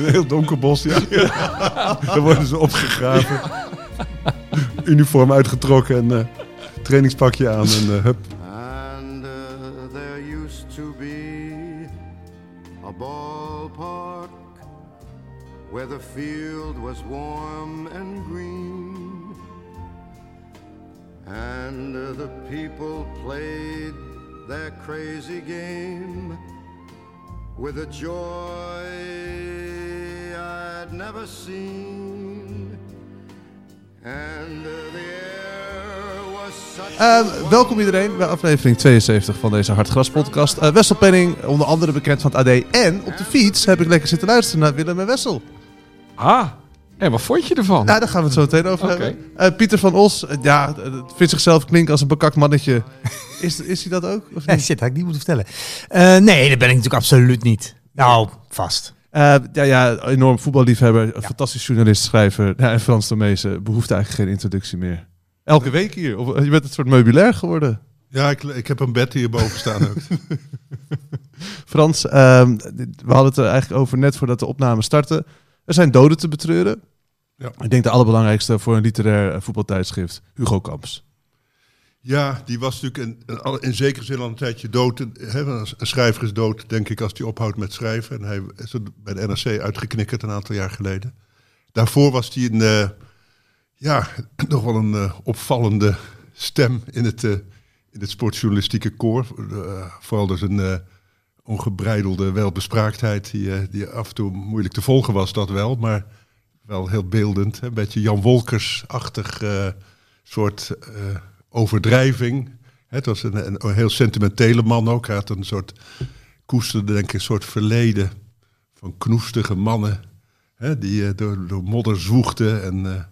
Een heel donker bos, ja. Dan worden ze opgegraven. Uniform uitgetrokken en eh, trainingspakje aan en uh, hup. And uh, there used to be a ballpark where the field was warm and green. And uh, the people played their crazy game with a joy I'd never seen. And the air was such Uh, welkom iedereen bij aflevering 72 van deze Hartgras podcast. Uh, Wessel Penning, onder andere bekend van het AD. En op de fiets heb ik lekker zitten luisteren naar Willem en Wessel. Ah, en wat vond je ervan? Nou, daar gaan we het zo meteen over hebben. Uh, Pieter van Os, uh, ja, uh, vindt zichzelf klinken als een bekakt mannetje. is, is hij dat ook? Of Ja, niet? shit, had ik niet moeten vertellen. Eh, nee, dat ben ik natuurlijk absoluut niet. Nou, vast. Uh, ja, ja, enorm voetballiefhebber, fantastisch journalist, schrijver. Ja, en Frans de Meese behoeft eigenlijk geen introductie meer. Elke week hier. Of, je bent een soort meubilair geworden. Ja, ik, ik heb een bed hierboven staan ook. Frans, ehm, we hadden het er eigenlijk over net voordat de opname startte. Er zijn doden te betreuren. Ja. Ik denk de allerbelangrijkste voor een literair eh, voetbaltijdschrift, Hugo Kamps. Ja, die was natuurlijk in, in, zekere zin al een tijdje dood. Hè, een schrijver is dood, denk ik, als hij ophoudt met schrijven. En hij is bij de NRC uitgeknikkerd een aantal jaar geleden. Daarvoor was hij een, eh, ja, nog wel een eh, opvallende stem in het, eh, in het sportjournalistieke koor. Vooral door zijn eh, ongebreidelde welbespraaktheid, die, eh, die af en toe moeilijk te volgen was, dat wel. Maar wel heel beeldend. Hè? Een beetje Jan Wolkers-achtig eh, soort eh, overdrijving. Het was een, een, een heel sentimentele man ook. Hij had een soort, koesterde denk ik een soort verleden van knoestige mannen. Hè, die door, door modder zwoegden en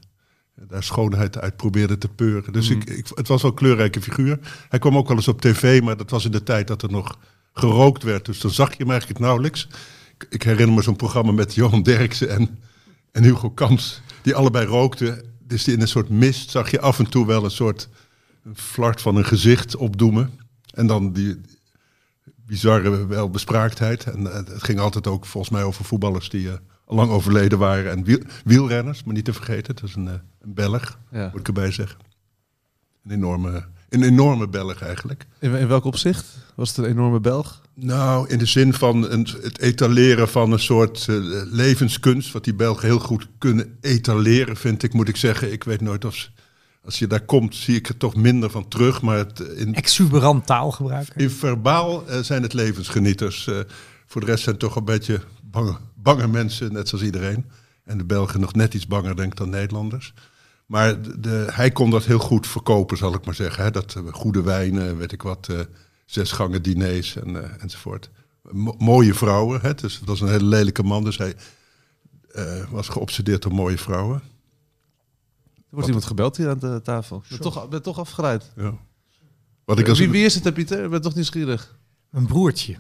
daar schoonheid uit probeerden te peuren. Dus ik, ik, het was wel een kleurrijke figuur. Hij kwam ook wel eens op tv, maar dat was in de tijd dat er nog gerookt werd. Dus dan zag je hem eigenlijk nauwelijks. Ik, ik herinner me zo'n programma met Johan Derksen en, en Hugo Kamps. Die allebei rookten. Dus die in een soort mist zag je af en toe wel een soort een flart van een gezicht opdoemen. En dan die bizarre welbespraaktheid. En eh, het ging altijd ook volgens mij over voetballers die eh, al lang overleden waren. En wiel- wielrenners, maar niet te vergeten. Het is een, eh, een Belg, Ja. moet ik erbij zeggen. Een enorme, een enorme Belg eigenlijk. In, in welk opzicht? Was het een enorme Belg? Nou, in de zin van een, het etaleren van een soort eh, levenskunst. Wat die Belgen heel goed kunnen etaleren, vind ik, moet ik zeggen. Ik weet nooit of... ze- Als je daar komt, zie ik er toch minder van terug. Maar het, eh, in, Exuberant taalgebruik. in verbaal eh, zijn het levensgenieters. Eh, voor de rest zijn het toch een beetje bange, bange mensen, net zoals iedereen. En de Belgen nog net iets banger, denk ik, dan Nederlanders. Maar de, de- hij kon dat heel goed verkopen, zal ik maar zeggen. Hè? Dat eh, goede wijnen, weet ik wat, eh, zes gangen diners en, eh, enzovoort. Mo- mooie vrouwen, hè? Dus, dat was een hele lelijke man, dus hij eh, was geobsedeerd door mooie vrouwen. Er wordt iemand gebeld hier aan de tafel. Ik ben toch, ben toch afgeleid. Ja. Wat ik als Wie, wie is het, Pieter? Ik ben toch nieuwsgierig. Een broertje.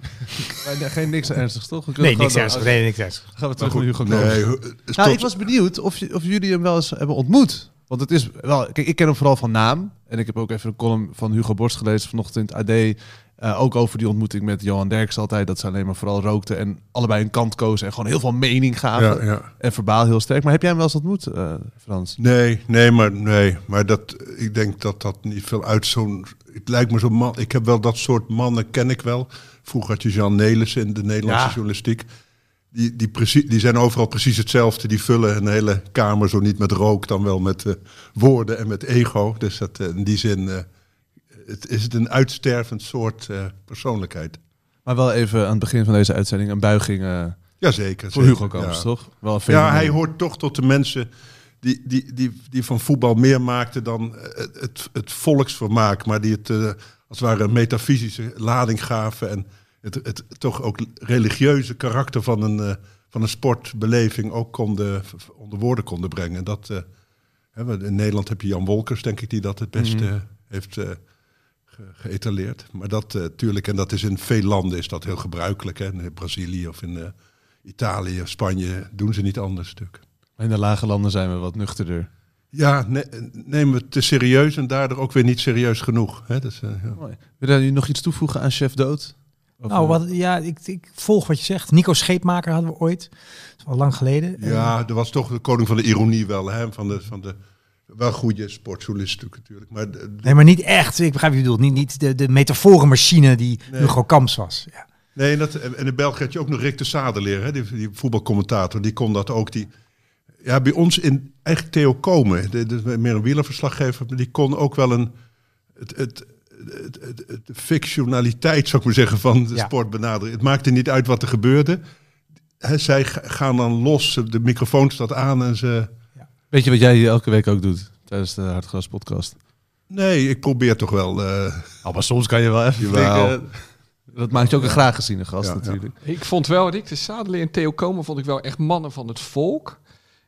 Nee, geen niks ernstigs, toch? Nee, niks ernstig. Nee, niks ernstig. Gaan we terug naar goed, Hugo nee, Nou, tot- ik was benieuwd of, je, of jullie hem wel eens hebben ontmoet. Want het is wel... Kijk, ik ken hem vooral van naam. En ik heb ook even een column van Hugo Borst gelezen vanochtend in het AD. ook over die ontmoeting met Johan Derks altijd. Dat ze alleen maar vooral rookten en allebei een kant kozen. En gewoon heel veel mening gaven. ja, ja. En verbaal heel sterk. Maar heb jij hem wel eens ontmoet, eh, Frans? Nee, nee, maar nee, maar dat, ik denk dat dat niet veel uit zo'n. Het lijkt me zo'n man. Ik heb wel dat soort mannen ken ik wel. vroeger had je Jean Nelissen in de Nederlandse Ja. journalistiek. Die, die, precies, die zijn overal precies hetzelfde. Die vullen een hele kamer, zo niet met rook, dan wel met eh, woorden en met ego. Dus dat, eh, in die zin eh, het, is het een uitstervend soort persoonlijkheid. Maar wel even aan het begin van deze uitzending een buiging eh, Jazeker. voor zeker, Hugo Kamps, ja. toch? Wel een Ja, hij hoort toch tot de mensen die, die, die, die van voetbal meer maakten dan het, het, volksvermaak. Maar die het als het ware een metafysische lading gaven. En het, het toch ook religieuze karakter van een, eh, van een sportbeleving ook konden, onder woorden konden brengen. En dat, eh, in Nederland heb je Jan Wolkers, denk ik, die dat het beste Mhm. heeft eh, ge- geëtaleerd. Maar dat eh, tuurlijk, en dat is in veel landen is dat heel gebruikelijk. Hè? In Brazilië of in Italië, Spanje doen ze niet anders stuk. In de lage landen zijn we wat nuchterder. Ja, ne- nemen we het te serieus en daardoor ook weer niet serieus genoeg. Hè? Is, eh, ja. Wil je nog iets toevoegen aan Chef Dood? Of, Nou, eh, wat, ja, ik, ik volg wat je zegt. Nico Scheepmaker hadden we ooit. Dat is al lang geleden. Ja, er was toch de koning van de ironie wel. Hè? Van de, van de, wel goede sportjournalist natuurlijk. Maar de- de- Nee, maar niet echt. Ik begrijp je bedoelt. Niet, niet de, de metaforenmachine die Nee. Hugo Kamps was. Ja. Nee, en, dat, en in België had je ook nog Rick de Sadeleer, hè, die, die voetbalcommentator, die kon dat ook. Die, ja, bij ons in eigenlijk Theo Komen, de, de, meer een wielerverslaggever, maar die kon ook wel een het, het- de fictionaliteit, zou ik maar zeggen, van de Ja. sport benaderen. Het maakte niet uit wat er gebeurde. Hè, zij ga- gaan dan los, de microfoon staat aan en ze... Weet je wat jij hier elke week ook doet tijdens de Hartgras podcast? Nee, ik probeer toch wel... eh, Oh, maar soms kan je wel even Jawel. denken, Dat maakt je ook een graag geziene gast Ja, ja. natuurlijk. Ik vond wel, Rick de Sadeleer en Theo Komen vond ik wel echt mannen van het volk.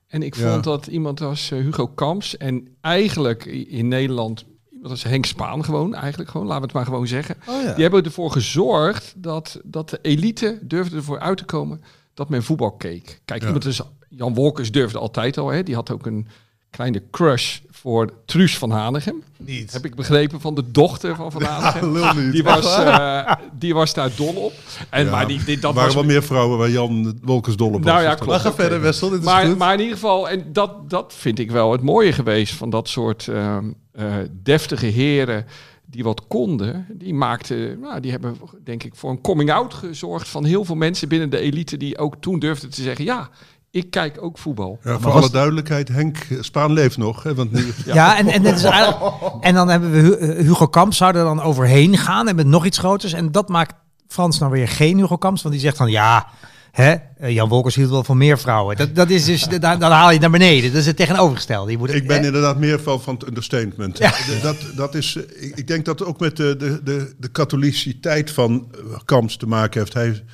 En ik Ja. vond dat iemand als eh, Hugo Kamps en eigenlijk in Nederland iemand als Henk Spaan gewoon, eigenlijk gewoon, laten we het maar gewoon zeggen. Oh ja. Die hebben ervoor gezorgd dat, dat de elite durfde ervoor uit te komen dat men voetbal keek. Kijk, Ja. iemand Jan Wolkers durfde altijd al, hè. die had ook een kleine crush voor Truus van Hanegem. Niet. Heb ik begrepen van de dochter van Van Hanegem. niet. Die was, eh, die was daar dol op. En, Ja, maar die, die, er dat waren was wel meer vrouwen waar Jan Wolkers dol op was. Nou ja, dat- klopt. Maar ga verder, Wessel. Dit is maar, goed. maar in ieder geval, en dat, dat vind ik wel het mooie geweest van dat soort ehm, eh, deftige heren die wat konden. Die maakten, nou, die hebben denk ik voor een coming-out gezorgd van heel veel mensen binnen de elite die ook toen durfden te zeggen, ja, ik kijk ook voetbal. Ja, voor Maar alle was- duidelijkheid, Henk Spaan leeft nog. Hè, want nu, Ja, en, en, het is eigenlijk- en dan hebben we eh, Hugo Kamps zou er dan overheen gaan en met nog iets groters. En dat maakt Frans nou weer geen Hugo Kamps, want die zegt van ja, hè, eh, Jan Wolkers hield wel van meer vrouwen. Dat, dat is dus, dan, dan haal je het naar beneden. Dat is het tegenovergestelde. Je moet, Ik ben hè? inderdaad meer van, van het understatement. De- Dat, dat is, eh, ik, ik denk dat het ook met de, de, de, de katholiciteit van Kamps te maken heeft. Hij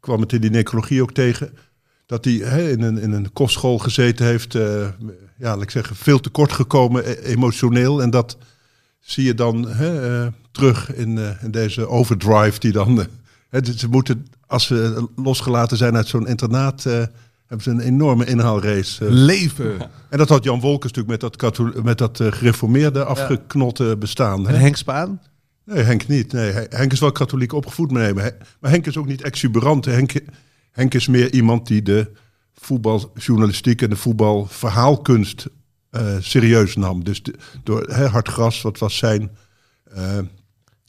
kwam het in die necrologie ook tegen. Dat hij hè, in, een, in een kostschool gezeten heeft. eh, ja, ik zeggen, veel tekort gekomen e- emotioneel. En dat zie je dan hè, eh, terug in, eh, in deze overdrive die dan... ze moeten, als ze losgelaten zijn uit zo'n internaat... hebben ze een enorme inhaalrace. Leven. en dat had Jan Wolkers natuurlijk met dat, met dat gereformeerde afgeknotte bestaan. En Hè? Henk Spaan? Nee, Henk niet. Nee, He- Henk is wel katholiek opgevoed, maar, nee, maar Henk is ook niet exuberant. Henk, Henk is meer iemand die de voetbaljournalistiek en de voetbalverhaalkunst eh, serieus nam. Dus de- door hè, Hartgras, wat was zijn eh,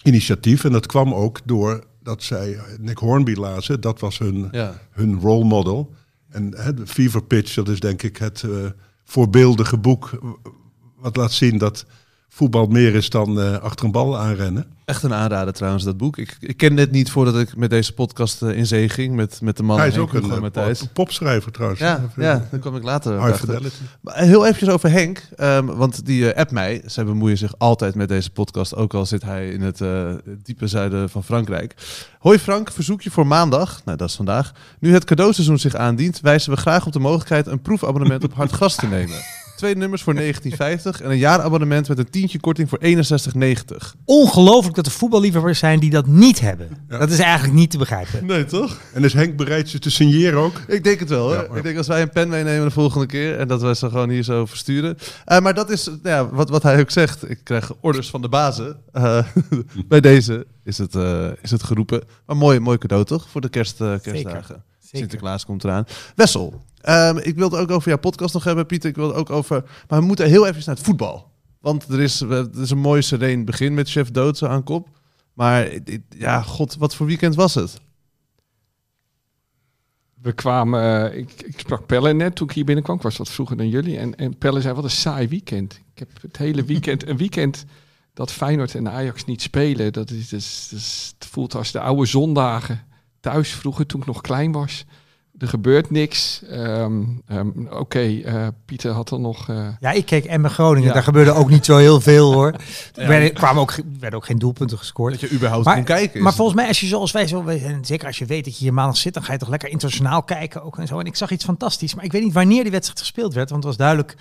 initiatief. En dat kwam ook door dat zij Nick Hornby lazen. Dat was hun Ja. hun role model. En de Fever Pitch, dat is denk ik het eh, voorbeeldige boek wat laat zien dat voetbal meer is dan eh, achter een bal aanrennen. Echt een aanrader trouwens, dat boek. Ik, ik kende het niet voordat ik met deze podcast eh, in zee ging. Met, met de man Hij is Henk ook een eh, Matthijs. pop- popschrijver trouwens. Ja, ja, daar kwam ik later achter. Maar heel eventjes over Henk, ehm, want die app mij. Zij bemoeien zich altijd met deze podcast, ook al zit hij in het diepe zuiden van Frankrijk. Hoi Frank, verzoekje voor maandag, nou dat is vandaag. Nu het cadeauseizoen zich aandient, wijzen we graag op de mogelijkheid een proefabonnement op Hartgras te nemen. Twee nummers voor 1950 en een jaarabonnement met een tientje korting voor 61,90. Ongelooflijk dat er voetballiefhebbers zijn die dat niet hebben. Dat is eigenlijk niet te begrijpen. Nee, toch? En is Henk bereid ze te signeren ook? Ik denk het wel. Hè? Ja, ja. Ik denk als wij een pen meenemen de volgende keer en dat we ze gewoon hier zo versturen. Eh, maar dat is nou ja, wat, wat hij ook zegt. Ik krijg orders van de bazen. Eh, bij deze is het, eh, is het geroepen. Maar mooi, mooi cadeau toch? Voor de kerst, kerstdagen. Sinterklaas komt eraan. Wessel, ehm, ik wilde ook over jouw podcast nog hebben, Pieter. Ik wilde ook over. Maar we moeten heel even naar het voetbal. Want er is, er is een mooi sereen begin met Chef Dood zo aan kop. Maar ja, god, wat voor weekend was het? We kwamen, eh, ik, ik sprak Pelle net toen ik hier binnenkwam. Ik was wat vroeger dan jullie. En, en Pelle zei, wat een saai weekend. Ik heb het hele weekend, een weekend dat Feyenoord en Ajax niet spelen. Dat is, dat is, dat is- het voelt als de oude zondagen thuis vroeger toen ik nog klein was. Er gebeurt niks. Ehm, ehm, Oké, eh, Pieter had er nog... eh, Ja, ik keek Emmen Groningen. Ja. Daar gebeurde ook niet zo heel veel hoor. Er werden, kwamen ook, werden ook geen doelpunten gescoord. Dat je überhaupt Maar, kon kijken. maar volgens mij, als je zoals wij zo, en zeker als je weet dat je hier maandag zit, dan ga je toch lekker internationaal kijken ook en zo. En ik zag iets fantastisch, maar ik weet niet wanneer die wedstrijd gespeeld werd, want het was duidelijk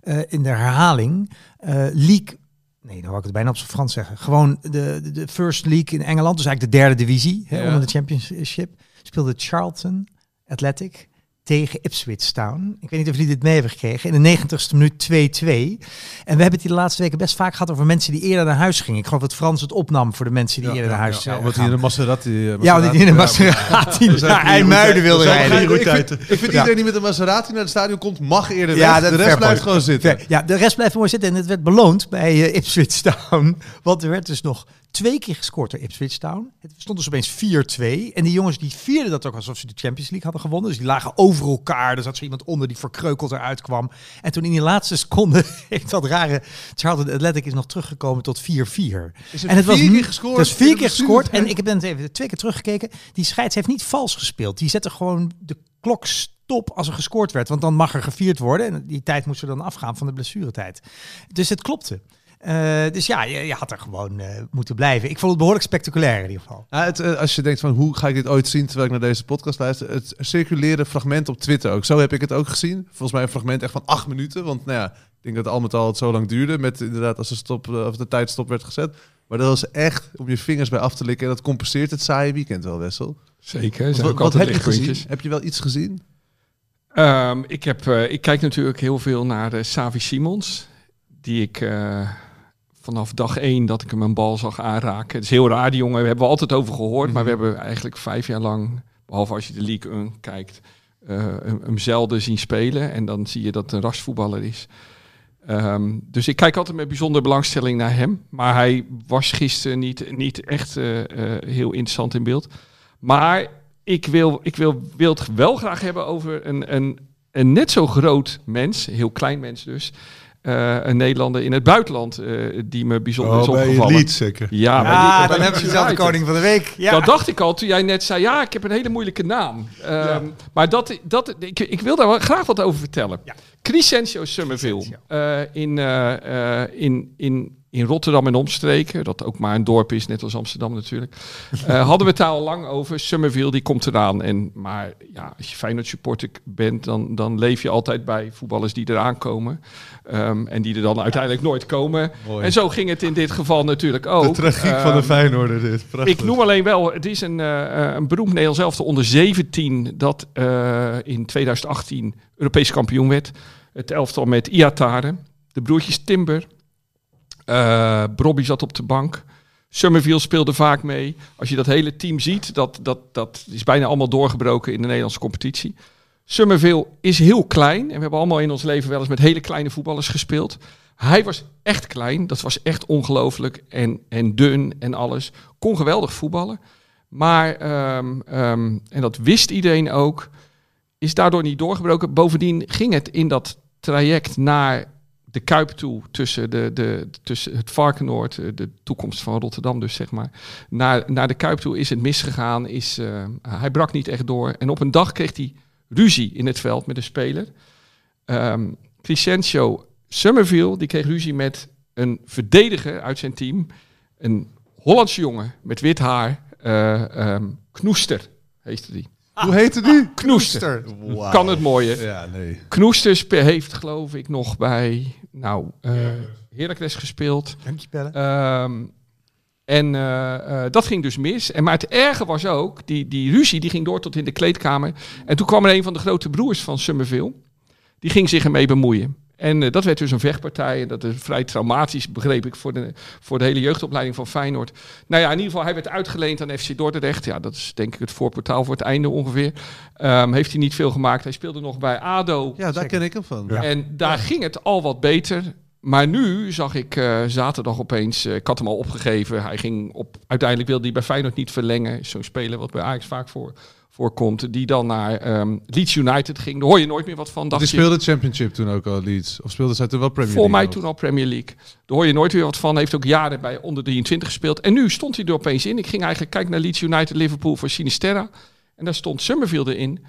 eh, in de herhaling. eh League, nee, dan wou ik het bijna op zijn Frans zeggen. Gewoon de, de, de First League in Engeland, dus eigenlijk de derde divisie hè, onder de Championship, speelde Charlton Athletic tegen Ipswich Town. Ik weet niet of jullie dit mee hebben gekregen. In de 90ste minuut 2-2. En we hebben het hier de laatste weken best vaak gehad over mensen die eerder naar huis gingen. Ik geloof dat Frans het opnam voor de mensen die Ja, eerder ja, naar huis ja, eh, omdat hij in de Maserati... eh, Ja, want die in de Maserati- zijn naar IJmuiden wilde rijden. prioriteiten. Ik vind iedereen die met een Maserati naar het stadion komt, mag eerder Ja, weg. dat De rest blijft gewoon zitten. Ja, de rest blijft mooi zitten. En het werd beloond bij eh, Ipswich Town. Want er werd dus nog twee keer gescoord door Ipswich Town. Het stond dus opeens 4-2. En die jongens die vierden dat ook alsof ze de Champions League hadden gewonnen. Dus die lagen over elkaar. Er zat zo iemand onder die verkreukeld eruit kwam. En toen in die laatste seconde heeft dat rare Charlton Athletic is nog teruggekomen tot 4-4. Is er En het was vier keer gescoord? Is vier keer gescoord. En ik heb net even twee keer teruggekeken. Die scheids heeft niet vals gespeeld. Die zette gewoon de klok stop als er gescoord werd. Want dan mag er gevierd worden. En die tijd moest er dan afgaan van de blessuretijd. Dus het klopte. Eh, dus ja, je, je had er gewoon eh, moeten blijven. Ik vond het behoorlijk spectaculair in ieder geval. Ja, het, eh, als je denkt van hoe ga ik dit ooit zien terwijl ik naar deze podcast luister. Het circuleren fragment op Twitter ook. Zo heb ik het ook gezien. Volgens mij een fragment echt van acht minuten. Want nou ja, ik denk dat al met al het zo lang duurde. Met inderdaad als de, stop, of de tijdstop werd gezet. Maar dat was echt om je vingers bij af te likken. En dat compenseert het saaie weekend wel, Wessel. zeker, Wat, zijn ook wat altijd heb je gezien? Heb je wel iets gezien? Ehm, ik, heb, eh, ik kijk natuurlijk heel veel naar eh, Savi Simons. Die ik eh, vanaf dag één dat ik hem een bal zag aanraken. Het is heel raar, die jongen. Daar hebben we altijd over gehoord. Maar we hebben eigenlijk vijf jaar lang, behalve als je de League 1 kijkt, eh, hem, hem zelden zien spelen. En dan zie je dat het een rasvoetballer is. Ehm, dus ik kijk altijd met bijzondere belangstelling naar hem. Maar hij was gisteren niet, niet echt eh, eh, heel interessant in beeld. Maar ik wil, ik wil, wil het wel graag hebben over een, een, een net zo groot mens, een heel klein mens dus. Eh, een Nederlander in het buitenland eh, die me bijzonder is Oh, bij opgevallen. Leeds zeker. Ja, bij bij dan hebben dezelfde United. koning van de week. Ja. Dat dacht ik al toen jij net zei, ja, ik heb een hele moeilijke naam. Ehm, Maar dat, dat, ik, ik wil daar wel graag wat over vertellen. Ja. Crescencio Summerville eh, in, in, in, in Rotterdam en omstreken, dat ook maar een dorp is, net als Amsterdam natuurlijk, eh, hadden we het daar al lang over. Summerville, die komt eraan. En, maar ja, als je Feyenoord supporter bent, dan, dan leef je altijd bij voetballers die eraan komen. Ehm, en die er dan uiteindelijk nooit komen. Mooi. En zo ging het in dit geval natuurlijk ook. De tragiek van de Ehm, Feyenoorder dit. Prachtig. ik noem alleen wel, het is een, eh, een beroemd Nederlands elftal onder 17 dat eh, in 2018 Europees kampioen werd. Het elftal met Iatare, de broertjes Timber, eh Brobby zat op de bank. Summerville speelde vaak mee. Als je dat hele team ziet, dat, dat, dat is bijna allemaal doorgebroken in de Nederlandse competitie. Summerville is heel klein. En we hebben allemaal in ons leven wel eens met hele kleine voetballers gespeeld. Hij was echt klein. Dat was echt ongelooflijk. En, en dun en alles. Kon geweldig voetballen. Maar, ehm, ehm, en dat wist iedereen ook, is daardoor niet doorgebroken. Bovendien ging het in dat traject naar de Kuip toe, tussen, de, de, tussen het Varkenoord, eh, de toekomst van Rotterdam dus, zeg maar. Naar, naar de Kuip toe is het misgegaan. Is, eh, hij brak niet echt door. En op een dag kreeg hij ruzie in het veld met een speler. Ehm Crescencio Summerville, die kreeg ruzie met een verdediger uit zijn team. Een Hollandse jongen met wit haar. eh ehm, Knoester heette die. Hoe heette die? Knoester. Wauw. Kan het mooie. Ja, nee. Knoester heeft geloof ik nog bij nou, eh Heracles gespeeld. Dankjewel. Ehm, en eh, eh, dat ging dus mis. En, maar het erge was ook, die, die ruzie die ging door tot in de kleedkamer. En toen kwam er een van de grote broers van Summerville. Die ging zich ermee bemoeien. En eh, dat werd dus een vechtpartij. En dat is vrij traumatisch, begreep ik, voor de, voor de hele jeugdopleiding van Feyenoord. Nou ja, in ieder geval, hij werd uitgeleend aan FC Dordrecht. Ja, dat is denk ik het voorportaal voor het einde ongeveer. Ehm, heeft hij niet veel gemaakt. Hij speelde nog bij ADO. Ja, daar ken ik hem van. Ja. En daar ging het al wat beter. Maar nu zag ik eh, zaterdag opeens, eh, ik had hem al opgegeven. Hij ging op, uiteindelijk wilde hij bij Feyenoord niet verlengen. Zo'n speler wat bij Ajax vaak voor, voorkomt. Die dan naar ehm, Leeds United ging. Daar hoor je nooit meer wat van. dacht Die je. speelde Championship toen ook al, Leeds. Of speelde zij toen wel Premier Voor mij League toen al Premier League. Daar hoor je nooit weer wat van. Heeft ook jaren bij onder 23 gespeeld. En nu stond hij er opeens in. Ik ging eigenlijk kijken naar Leeds United Liverpool voor Sinisterra. En daar stond Summerfield in.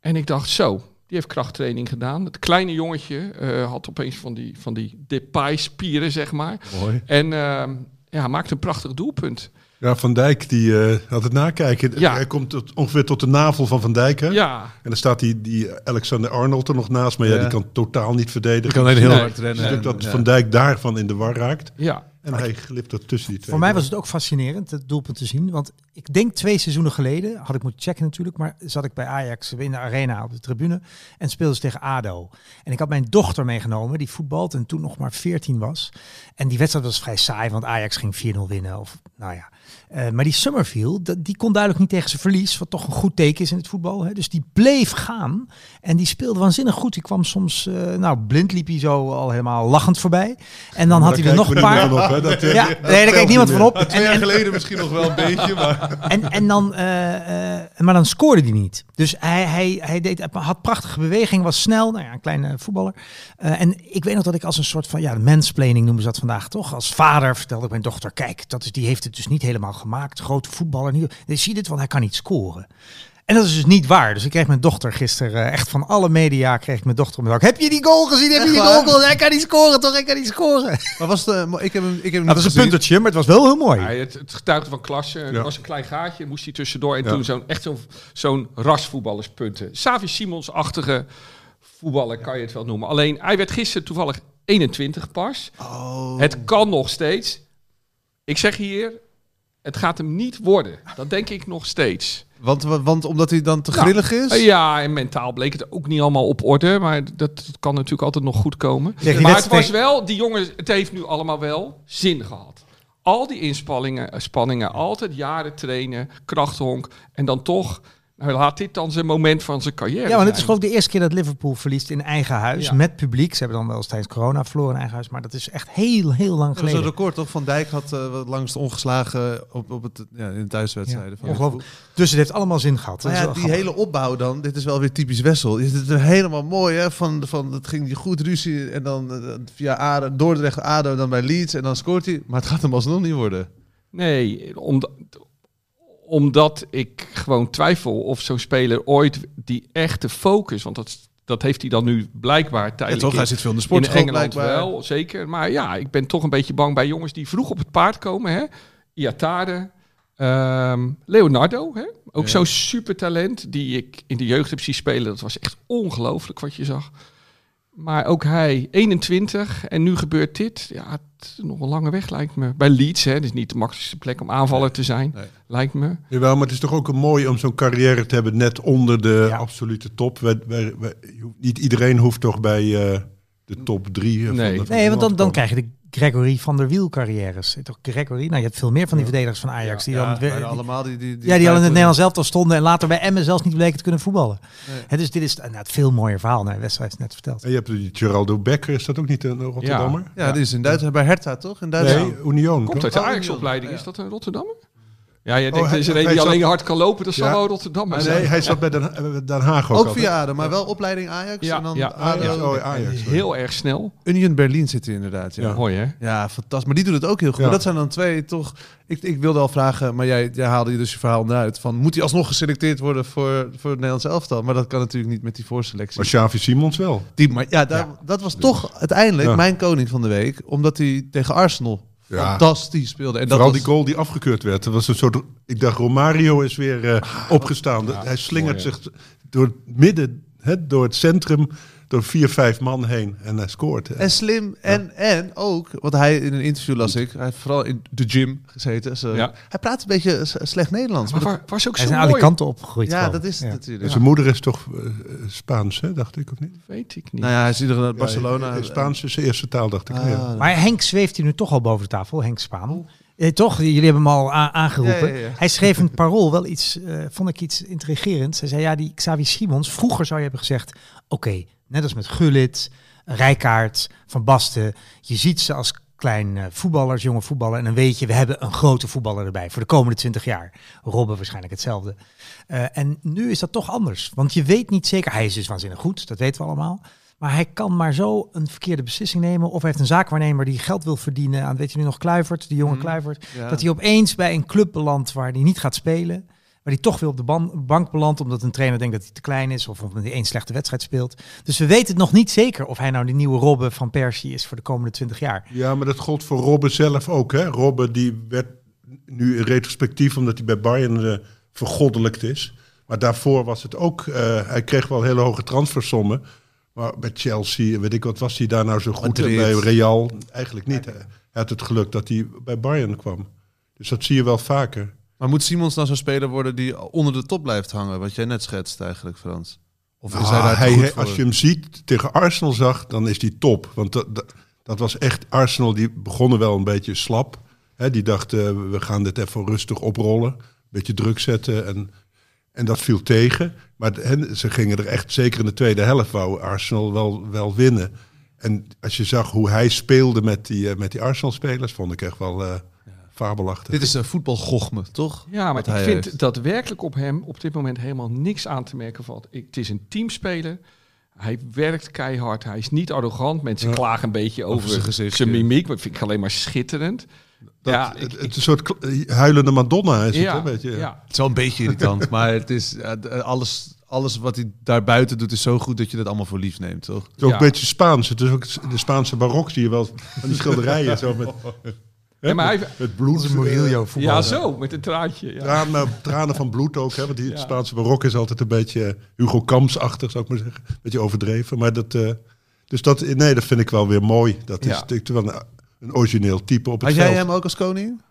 En ik dacht, zo, die heeft krachttraining gedaan. Het kleine jongetje eh, had opeens van die, van die Depay-spieren, zeg maar. Mooi. En ehm, ja, maakte een prachtig doelpunt. Ja, Van Dijk die eh, had het nakijken. Ja. Hij komt tot, ongeveer tot de navel van Van Dijk. Hè? Ja, En dan staat die, die Alexander Arnold er nog naast. Maar ja, Ja. die kan totaal niet verdedigen. Die kan alleen heel Nee. hard rennen. Dus dat ja. Van Dijk daarvan in de war raakt. ja. En hij glipt er tussen die twee. Voor mij was het ook fascinerend, het doelpunt te zien. Want ik denk twee seizoenen geleden, had ik moeten checken natuurlijk, maar zat ik bij Ajax in de arena op de tribune en speelden ze tegen ADO. En ik had mijn dochter meegenomen, die voetbalt en toen nog maar 14 was. En die wedstrijd was vrij saai, want Ajax ging 4-0 winnen. Of, nou ja. Eh, maar die Summerfield, die kon duidelijk niet tegen zijn verlies, wat toch een goed teken is in het voetbal. Hè. Dus die bleef gaan en die speelde waanzinnig goed. Die kwam soms, eh, nou blind liep hij zo al helemaal lachend voorbij. En dan had hij er nog een paar... Dat, eh, Ja, nee, daar kijkt niemand van op. Twee jaar geleden misschien nog wel een beetje, maar... En, en dan, eh, eh, maar dan scoorde hij niet. Dus hij, hij, hij deed, had prachtige beweging, was snel. Nou ja, een kleine voetballer. Eh, en ik weet nog dat ik als een soort van, ja, noemen ze dat vandaag toch? Als vader vertelde ik mijn dochter, kijk, dat is, die heeft het dus niet helemaal gemaakt. Grote voetballer. Je ziet het, want hij kan niet scoren. En dat is dus niet waar. Dus ik kreeg mijn dochter gisteren, eh, echt van alle media, kreeg ik mijn dochter op mijn dak. Heb je die goal gezien? Heb je die goal gezien? Hij kan niet scoren, toch? Hij kan niet scoren. Maar was de, maar ik heb hem, ik heb hem Dat is een puntertje, maar het was wel heel mooi. Ja, het, het getuigde van klasse. Er Ja. was een klein gaatje, moest hij tussendoor. En Ja. toen zo'n echt zo'n zo'n rasvoetballerspunten. Savi Simons-achtige voetballer kan je het wel noemen. Alleen, hij werd gisteren toevallig 21 pas. Oh. Het kan nog steeds. Ik zeg hier, het gaat hem niet worden. Dat denk ik nog steeds. Want, want omdat hij dan te Ja. grillig is? Eh, Ja, en mentaal bleek het ook niet allemaal op orde. Maar dat, dat kan natuurlijk altijd nog goed komen. Maar het was wel, die jongen, het heeft nu allemaal wel zin gehad. Al die inspanningen, eh, spanningen, altijd jaren trainen, krachthonk. En dan toch, nou, laat dit dan zijn moment van zijn carrière Ja, want het is geloof ik de eerste keer dat Liverpool verliest in eigen huis. Ja. Met publiek. Ze hebben dan wel eens tijdens corona verloren in eigen huis. Maar dat is echt heel, heel lang Dat was een geleden. record toch? Van Dijk had uh, wat langst ongeslagen op, op het, ja, in de thuiswedstrijden. Ja, van ongelooflijk. Dus het heeft allemaal zin gehad. Is ja, die grappig. hele opbouw dan, dit is wel weer typisch Wessel. Is het helemaal mooi, hè? Van, van, het ging die goed ruzie en dan eh, via ADO, Dordrecht, ADO, dan bij Leeds en dan scoort hij. Maar het gaat hem alsnog niet worden. Nee, omdat, omdat ik gewoon twijfel of zo'n speler ooit die echte focus... Want dat, dat heeft hij dan nu blijkbaar Ja, tijdelijk toch? in- Hij zit veel in de in sportschool Engeland blijkbaar. wel, zeker. Maar ja, ik ben toch een beetje bang bij jongens die vroeg op het paard komen. Hè? Iatare, ehm, Leonardo, hè? ook Ja. zo'n supertalent die ik in de jeugd heb zien spelen. Dat was echt ongelooflijk wat je zag. Maar ook hij, 21, en nu gebeurt dit. Ja, het is nog een lange weg lijkt me. Bij Leeds, hè, dat is niet de makkelijkste plek om aanvaller te zijn, Nee. lijkt me. Jawel, maar het is toch ook een mooi om zo'n carrière te hebben net onder de Ja. absolute top. Wij, wij, wij- niet iedereen hoeft toch bij eh, de top drie. eh, van Nee. de- van Nee, want dan, dan krijg je de Gregory van der Wiel carrières. Toch Gregory? Nou, je hebt veel meer van die verdedigers van Ajax. die dan, Ja, weer- allemaal die, die, die ja, die al in het Nederlands zelf al stonden en later bij Emmen zelfs niet bleken te kunnen voetballen. Nee. Dus dit is nou, het veel mooier verhaal. Nee, Wessel heeft het net verteld. En je hebt die Geraldo Becker, is dat ook niet een Rotterdammer? Ja, die is in Duitsland bij Hertha, toch? In Duitsland. Nee, Union. Komt uit de Ajax-opleiding, ja. is dat een Rotterdammer? Ja, jij denkt, Oh, hij- er is er een die zat- alleen hard kan lopen, dat zal Ja. wel Rotterdammer Nee, hij zat bij Den, eh, Den Haag ook. Ook altijd. via ADO, maar wel opleiding Ajax. Ja, en dan ja. Ja, oh, Ajax. Heel erg snel. Union Berlin zit hij inderdaad. Ja. Ja. Mooi hè? Ja, fantastisch. Maar die doet het ook heel goed. Ja. Maar dat zijn dan twee toch... Ik, ik wilde al vragen, maar jij, jij haalde je dus je verhaal uit. Van, moet hij alsnog geselecteerd worden voor, voor het Nederlands elftal? Maar dat kan natuurlijk niet met die voorselectie. Maar Xavi Simons wel. Die, maar ja, daar, dat was toch uiteindelijk Ja. mijn koning van de week. Omdat hij tegen Arsenal Ja. fantastisch speelde. En dat Vooral was, die goal die afgekeurd werd. Dat was een soort, ik dacht, Romario is weer eh, opgestaan. hij slingert mooi, zich door het midden, hè, door het centrum, door vier, vijf man heen. En hij scoort. En slim. En, en ook, wat hij in een interview las ik. Hij heeft vooral in de gym gezeten. Zo. Ja. Hij praat een beetje slecht Nederlands. Maar Maar waar, was ook Hij zo is in mooi. Alicante opgegroeid. ja, dat is het Ja. natuurlijk. En zijn moeder is toch eh, Spaans, hè, dacht ik, of niet? Weet ik niet. Nou ja, hij is in ieder geval Ja, Barcelona. Spaans is zijn eerste taal, dacht ik. Ah, ja. Maar Henk zweeft hier nu toch al boven de tafel, Henk Spaan. Eh, toch, jullie hebben hem al aangeroepen. Ja, ja, ja. Hij schreef het parool wel iets, eh, vond ik iets intrigerends. Hij zei, ja, die Xavi Simons, vroeger zou je hebben gezegd, oké, net als met Gullit, Rijkaard, Van Basten. Je ziet ze als klein eh, voetballers, jonge voetballer. En dan weet je, we hebben een grote voetballer erbij voor de komende 20 jaar. Robben waarschijnlijk hetzelfde. En nu is dat toch anders. Want je weet niet zeker, hij is dus waanzinnig goed, dat weten we allemaal. Maar hij kan maar zo een verkeerde beslissing nemen. Of hij heeft een zaakwaarnemer die geld wil verdienen aan, weet je nu nog, Kluivert, die jonge Mhm. Kluivert. Ja. Dat hij opeens bij een club belandt waar hij niet gaat spelen. Waar hij toch weer op de ban- bank belandt omdat een trainer denkt dat hij te klein is. Of omdat hij één slechte wedstrijd speelt. Dus we weten het nog niet zeker of hij nou die nieuwe Robben van Persie is voor de komende 20 jaar. Ja, maar dat gold voor Robben zelf ook. Hè? Robben die werd nu in retrospectief, omdat hij bij Bayern eh, vergoddelijkt is. Maar daarvoor was het ook, eh, hij kreeg wel hele hoge transfersommen. Maar bij Chelsea, weet ik wat, was hij daar nou zo goed? En Madrid. bij Real eigenlijk niet. Hij had het geluk dat hij bij Bayern kwam. Dus dat zie je wel vaker. Maar moet Simons nou zo'n speler worden die onder de top blijft hangen? Wat jij net schetst eigenlijk, Frans. Of is Nou, hij daar te hij- goed voor? als je hem ziet tegen Arsenal zag, dan is hij top. Want dat, dat, dat was echt Arsenal, die begonnen wel een beetje slap. Die dachten, we gaan dit even rustig oprollen. Een beetje druk zetten. En, en dat viel tegen. Maar ze gingen er echt, zeker in de tweede helft, wou Arsenal wel, wel winnen. En als je zag hoe hij speelde met die, eh, met die Arsenal-spelers, vond ik echt wel eh fabelachtig. Dit is een voetbalgochme, toch? Ja, maar Wat ik hij vind heeft. dat werkelijk op hem op dit moment helemaal niks aan te merken valt. Ik, het is een teamspeler. Hij werkt keihard. Hij is niet arrogant. Mensen Ja. klagen een beetje over, zijn zijn mimiek. Maar dat vind ik alleen maar schitterend. Dat, ja, het, ik- het is een soort huilende Madonna is ja, het, hè, weet je. ja. Het is wel een beetje irritant, maar het is, eh, d- alles, alles wat hij daar buiten doet is zo goed dat je dat allemaal voor lief neemt, toch? Het is ook Ja. een beetje Spaans. Het is ook de Spaanse barok, zie je wel. Van die schilderijen zo met, Ja, maar hij- met, met bloed. Onze Murillo voetbal. ja, zo, met een traantje. eh, Ja. Tranen, tranen van bloed ook. Hè, want die. Spaanse barok is altijd een beetje eh, Hugo Kamps-achtig, zou ik maar zeggen. Een beetje overdreven. Maar dat, eh, dus dat, nee, dat vind ik wel weer mooi. Dat is Ja. natuurlijk wel een, een origineel type op het Had jij hem ook als koning?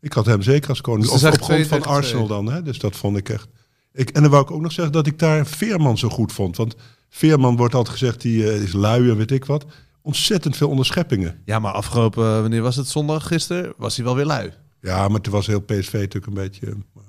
Ik had hem zeker als koning. Dus op, grond van 2 tegen Arsenal dan. Hè? Dus dat vond ik echt... Ik, en dan wou ik ook nog zeggen dat ik daar Veerman zo goed vond. Want Veerman wordt altijd gezegd, die eh, is lui en weet ik wat. Ontzettend veel onderscheppingen. Ja, maar afgelopen, eh, wanneer was het? Zondag, gisteren, was hij wel weer lui. Ja, maar toen was heel PSV natuurlijk een beetje... eh,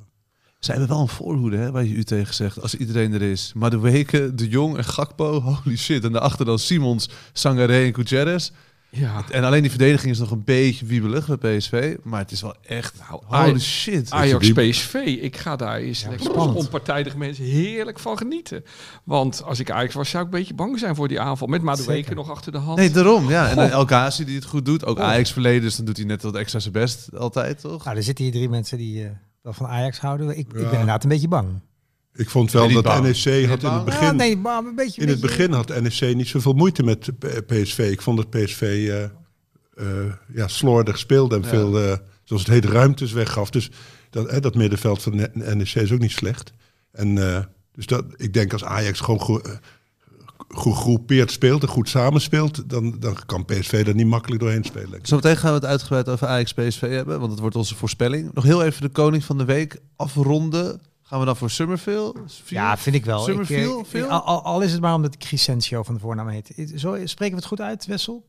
Ze hebben wel een voorhoede, hè, waar je u tegen zegt, als iedereen er is. Maar de weken, De Jong en Gakpo, holy shit. En daarachter dan Simons, Sangaré en Gutierrez. Ja. En alleen die verdediging is nog een beetje wiebelig bij PSV. Maar het is wel echt, Nou, holy Aj- shit. Ajax PSV, ik ga daar eens lekker als spannend. onpartijdig mensen heerlijk van genieten. Want als ik Ajax was, zou ik een beetje bang zijn voor die aanval. Met Madueke nog achter de hand. Nee, daarom. Ja. En. El Ghazi die het goed doet. Ook Oh. Ajax verleden, dus dan doet hij net wat extra zijn best altijd, toch? Nou, er zitten hier drie mensen die eh, wel van Ajax houden. Ik, ik ben Ja. inderdaad een beetje bang. Ik vond wel dat niet bang? NEC had in het begin... Ja, nee, maar een beetje. In het begin had NEC niet zoveel moeite met PSV. Ik vond dat PSV eh, eh, ja, slordig speelde en Ja. veel, eh, zoals het heet, ruimtes weggaf. Dus dat, hè, dat middenveld van de NEC is ook niet slecht. En eh, dus dat, ik denk als Ajax gewoon ge- gegroepeerd speelt en goed samenspeelt, dan, dan kan PSV er niet makkelijk doorheen spelen. Zometeen gaan we het uitgebreid over Ajax PSV hebben, want het wordt onze voorspelling. Nog heel even de koning van de week afronden. Gaan we dan voor Summerville? Ja, vind ik wel. Ik, Summerfield, eh, veel? al, is het maar omdat Crescentio van de voornaam heet. Zo, spreken we het goed uit, Wessel?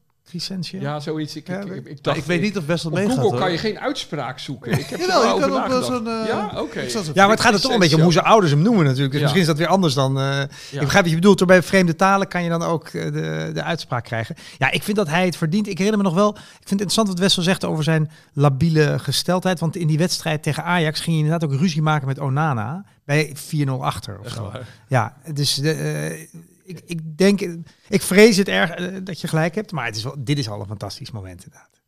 Ja, zoiets. Ik, Ja, ik, ik- dacht, ik weet niet of Wessel op meegaat. Google hoor. kan je geen uitspraak zoeken. Ik heb Jawel, wel je over kan ook wel nagedacht. zo'n... ja, oké. ze- Ja, maar het gaat er toch een beetje om hoe zijn ouders hem noemen natuurlijk. Dus Ja. misschien is dat weer anders dan... eh, Ik begrijp wat je bedoelt. Door bij vreemde talen kan je dan ook eh, de, de uitspraak krijgen. Ja, ik vind dat hij het verdient. Ik herinner me nog wel... Ik vind het interessant wat Wessel zegt over zijn labiele gesteldheid. Want in die wedstrijd tegen Ajax ging hij inderdaad ook ruzie maken met Onana. Bij 4-0 achter of zo. Ja, dus de, eh, ik, ik denk... Ik vrees het erg eh, dat je gelijk hebt. Maar het is wel, dit is al een fantastisch moment inderdaad.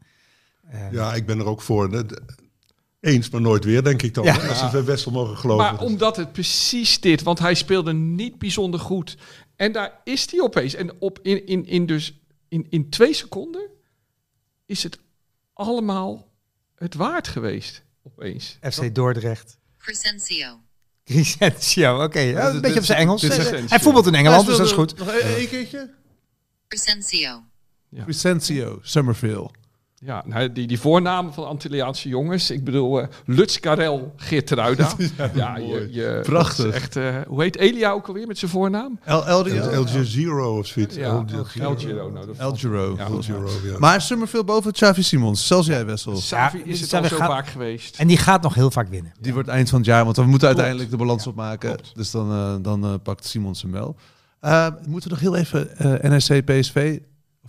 Eh, Ja, ik ben er ook voor. hè. Eens, maar nooit weer, denk ik dan. Ja. Als we Wessel mogen geloven. Maar omdat het precies dit, want hij speelde niet bijzonder goed. En daar is hij opeens. En op in, in, in, dus in, in twee seconden is het allemaal het waard geweest. Opeens. FC Dordrecht. Crescencio. Crescentio, oké. Ja, dit- een beetje op zijn Engels. Crescentio. Hij voetbalt in Engeland, dus dat is goed. Nog één één keertje? Crescencio. Crescencio, Summerville. Ja, nou, die, die voornamen van Antilliaanse jongens. Ik bedoel, eh Lutz Karel Geertruida. ja, je, je, Prachtig. Echt, eh, hoe heet Elia ook alweer met zijn voornaam? El Eldio? El Giro of zoiets. Ja, El El Giro. Nou, El Giro. Ja, El Giro, ja. Maar Summerville boven Xavi Simons. Zelfs jij, Wessel. Savi Ja, is het al zo gaat- vaak geweest. En die gaat nog heel vaak winnen. Die wordt eind van het jaar, want we moeten Klopt. uiteindelijk de balans opmaken. klopt. Dus dan, eh, dan eh, pakt Simons hem wel. Moeten we nog heel even eh NRC PSV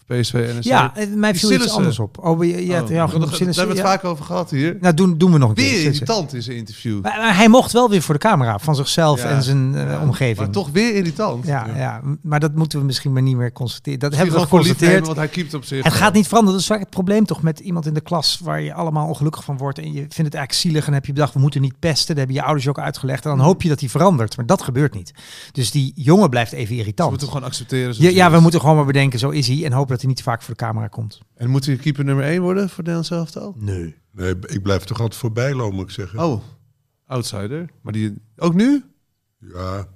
PSV? Ja, eh, mij viel iets Sillissen. anders op. Oh, je, je, Oh, ja, we genoeg daar Sillissen, hebben we het vaak over gehad hier. Nou, doen, doen we nog een Weer keer. Irritant in zijn interview. Maar, maar hij mocht wel weer voor de camera van zichzelf Ja. en zijn eh, omgeving. Maar toch weer irritant. Ja, ja, maar dat moeten we misschien maar niet meer constateren. Dat Misschien hebben we geconstateerd. want hij keept op zich. Het wel. gaat niet veranderen. Dat is vaak het probleem toch met iemand in de klas waar je allemaal ongelukkig van wordt. En je vindt het eigenlijk zielig en heb je bedacht, we moeten niet pesten. Dat hebben je ouders ook uitgelegd. En dan hoop je dat hij verandert. Maar dat gebeurt niet. Dus die jongen blijft even irritant. moeten hem gewoon accepteren. Ja, ja, we is. moeten gewoon maar bedenken, zo is hij. En hopen dat hij niet vaak voor de camera komt. En moet hij keeper nummer 1 worden voor Nederland zelf al? Nee. Nee, ik blijf toch altijd voorbij lopen, moet ik zeggen. Oh, outsider. Maar die ook nu? Ja,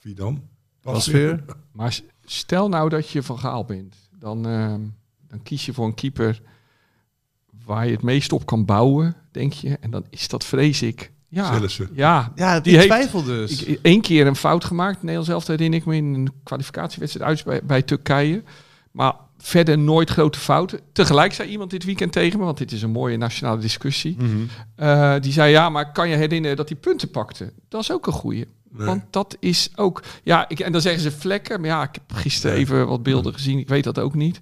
wie dan? Was weer. Maar stel nou dat je van Gaal bent. Dan, ehm, dan kies je voor een keeper waar je het meest op kan bouwen, denk je. En dan is dat, vrees ik... Ja, ja Ja, Die twijfel dus. ik, één keer een fout gemaakt. Nederlands zelf herinner ik me in een kwalificatiewedstrijd uit bij, bij Turkije. Maar verder nooit grote fouten. Tegelijk zei iemand dit weekend tegen me, want dit is een mooie nationale discussie. Mhm. Eh, die zei, ja, maar kan je herinneren dat hij punten pakte? Dat is ook een goeie. Nee. Want dat is ook... Ja, ik, en dan zeggen ze vlekken. Maar ja, ik heb gisteren Nee. even wat beelden gezien. Ik weet dat ook niet.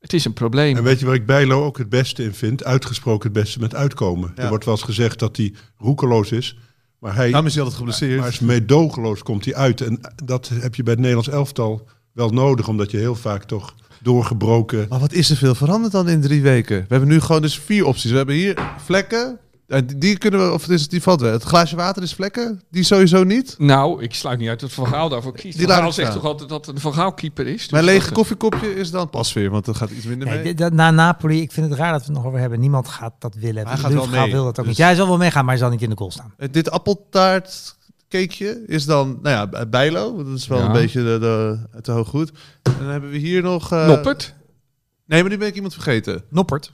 Het is een probleem. En weet je waar ik Bijlo ook het beste in vind? Uitgesproken het beste met uitkomen. Ja. Er wordt wel eens gezegd dat hij roekeloos is. Maar hij, Daarom is hij altijd geblesseerd. maar is meedogenloos komt hij uit. En dat heb je bij het Nederlands elftal wel nodig. Omdat je heel vaak toch doorgebroken... Maar wat is er veel veranderd dan in drie weken? We hebben nu gewoon dus vier opties. We hebben hier vlekken. En die- kunnen we, of het is, die valt wel. Het glaasje water is vlekken. Die sowieso niet. Nou, ik sluit niet uit dat Van Gaal daarvoor kiest. Die Van laat Gaal zegt toch altijd dat een Van Gaal keeper is. Dus Mijn lege dat- koffiekopje is dan pas weer, want dat gaat iets minder mee. dat- na Napoli, ik vind het raar dat we het nog over hebben. Niemand gaat dat willen. Hij gaat wel Gaal mee, wil dat ook dus- niet. Ja, hij zal wel meegaan, maar hij zal niet in de goal staan. Eh, Dit appeltaartcakeje is dan, nou ja, Bijlo. Dat is wel Ja. een beetje de, de, te hoog goed. En dan hebben we hier nog... eh, Noppert. Nee, maar nu ben ik iemand vergeten. Noppert.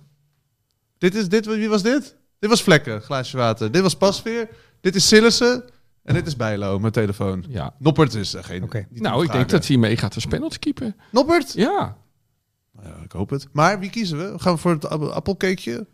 Dit is, dit, wie was dit? Dit was vlekken, glaasje water. Dit was Pasveer. Dit is Sillissen. En dit is Bijlo, mijn telefoon. Ja. Noppert is er geen... Oké. niet te Nou, ik denk dat hij meegaat als penaltykeeper. Noppert? Ja. Nou ja, ik hoop het. Maar wie kiezen we? Gaan we voor het app- appelcakeje?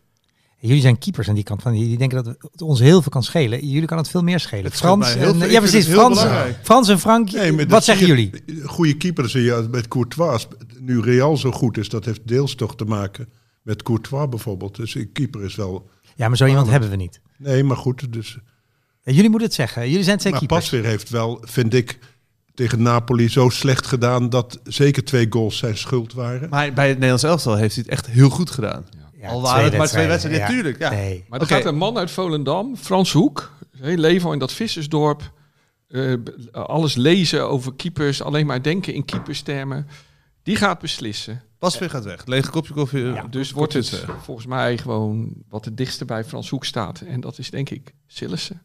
Jullie zijn keepers aan die kant van. Die die denken dat het ons heel veel kan schelen. Jullie kan het veel meer schelen. Het Frans en, veel. Ja, precies. Frans. Frans en Frank. Nee, maar wat zeggen jullie? Goede keeper zie je met Courtois. Nu Real zo goed is, dat heeft deels toch te maken met Courtois bijvoorbeeld. Dus een keeper is wel... Ja, maar zo iemand hebben we niet. Nee, maar goed. Dus, Ja, jullie moeten het zeggen. Jullie zijn twee maar keepers. Pasveer heeft wel, vind ik, tegen Napoli zo slecht gedaan... dat zeker twee goals zijn schuld waren. Maar bij het Nederlands elftal heeft hij het echt heel goed gedaan. Ja, Al waren het maar twee wedstrijden, wedstrijden. Ja, tuurlijk. Ja. Nee. Maar er gaat een man uit Volendam, Frans Hoek. Heel leven in dat vissersdorp. eh, alles lezen over keepers. Alleen maar denken in keeperstermen. Die gaat beslissen. Pasveer gaat weg. Lege kopje koffie. Ja, dus wordt het volgens mij gewoon wat het dichtste bij Frans Hoek staat. En dat is denk ik Sillissen.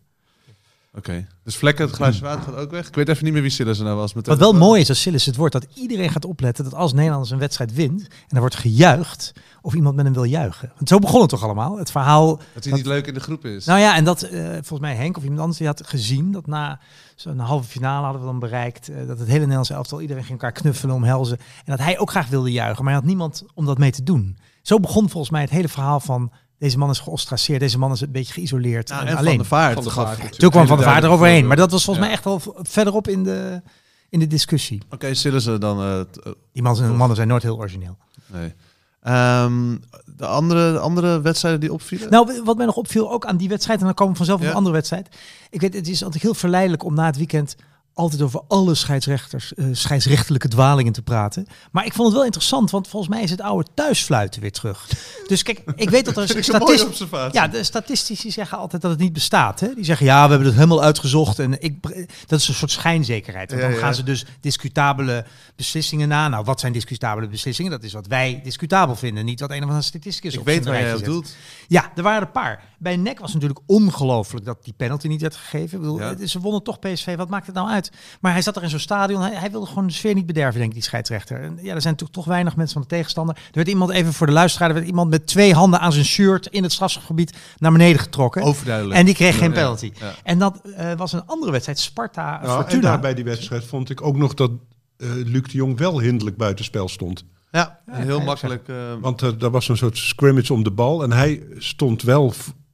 Oké. Dus vlekken, het glaasje water gaat ook weg. Ik weet even niet meer wie Sillissen nou was. Met Wat wel mooi is als Sillis het wordt, dat iedereen gaat opletten dat als Nederlanders een wedstrijd wint en er wordt gejuicht, of iemand met hem wil juichen. Want zo begon het toch allemaal? Het verhaal. Dat hij niet leuk in de groep is. Nou ja, en dat eh, volgens mij Henk of iemand anders die had gezien dat na zo'n halve finale hadden we dan bereikt eh, dat het hele Nederlandse elftal iedereen ging elkaar knuffelen, omhelzen en dat hij ook graag wilde juichen, maar hij had niemand om dat mee te doen. Zo begon volgens mij het hele verhaal van deze man is geostraceerd, deze man is een beetje geïsoleerd Ja, en en alleen. Van de Vaart. Van de Vaart. Toen kwam Van Hele Vaart eroverheen, maar dat was volgens Ja. mij echt wel v- verderop in de, in de discussie. Oké, Sillissen dan... eh, t- eh, Die man zijn, mannen zijn nooit heel origineel. nee. Ehm, de andere, de andere wedstrijden die opvielen? Nou, wat mij nog opviel, ook aan die wedstrijd, en dan komen we vanzelf op Ja. een andere wedstrijd. Ik weet, het is altijd heel verleidelijk om na het weekend altijd over alle scheidsrechters, eh, scheidsrechtelijke dwalingen te praten. Maar ik vond het wel interessant, want volgens mij is het oude thuisfluiten weer terug. Dus kijk, ik weet dat er Vind ik een mooie statist- observatie. Ja, de statistici zeggen altijd dat het niet bestaat. Hè? Die zeggen, ja, we hebben het helemaal uitgezocht. En ik, dat is een soort schijnzekerheid. Ja, dan ja. gaan ze dus discutabele beslissingen na. Nou, wat zijn discutabele beslissingen? Dat is wat wij discutabel vinden. Niet wat een of andere statisticus ik op weet waar op zet. doelt. Ja, er waren een paar. Bij NEC was het natuurlijk ongelooflijk dat die penalty niet werd gegeven. Ik bedoel, Ja. het is- Ze wonnen toch PSV, wat maakt het nou uit? Maar hij zat er in zo'n stadion, hij, hij wilde gewoon de sfeer niet bederven, denk ik, die scheidsrechter. En ja, er zijn toch, toch weinig mensen van de tegenstander. Er werd iemand, even voor de luisteraar, er werd iemand met twee handen aan zijn shirt in het strafschopgebied naar beneden getrokken. Overduidelijk. En die kreeg geen penalty. ja. En dat eh, was een andere wedstrijd, Sparta Ja, en Fortuna. daar bij die wedstrijd vond ik ook nog dat eh Luc de Jong wel hinderlijk buitenspel stond. Ja, en heel makkelijk. eh, Want uh, er was een soort scrimmage om de bal en hij stond wel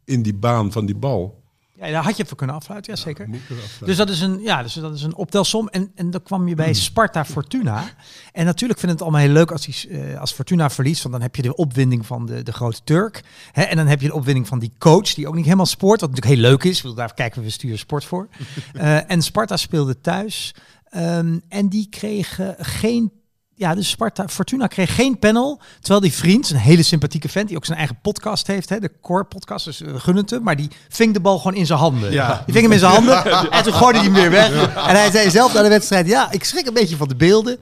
in die baan van die bal. Ja, daar had je voor kunnen afsluiten, ja zeker. Er. Dus dat is een, ja, dus dat is een optelsom. En, en dan kwam je bij Sparta Fortuna. En natuurlijk vind ik het allemaal heel leuk als, die, eh, als Fortuna verliest. Want dan heb je de opwinding van de, de grote Turk. Hè, en dan heb je de opwinding van die coach, die ook niet helemaal spoort. Wat natuurlijk heel leuk is. Daar kijken we sturen sport voor. Eh, en Sparta speelde thuis. Ehm, en die kregen geen ja, dus Sparta, Fortuna kreeg geen panel. Terwijl die vriend, een hele sympathieke vent, die ook zijn eigen podcast heeft, hè, de Core podcast, dus we gunnen het hem, maar die ving de bal gewoon in zijn handen. Ja. Die ving hem in zijn handen en toen gooide hij hem weer weg. En hij zei zelf na de wedstrijd, ja, ik schrik een beetje van de beelden.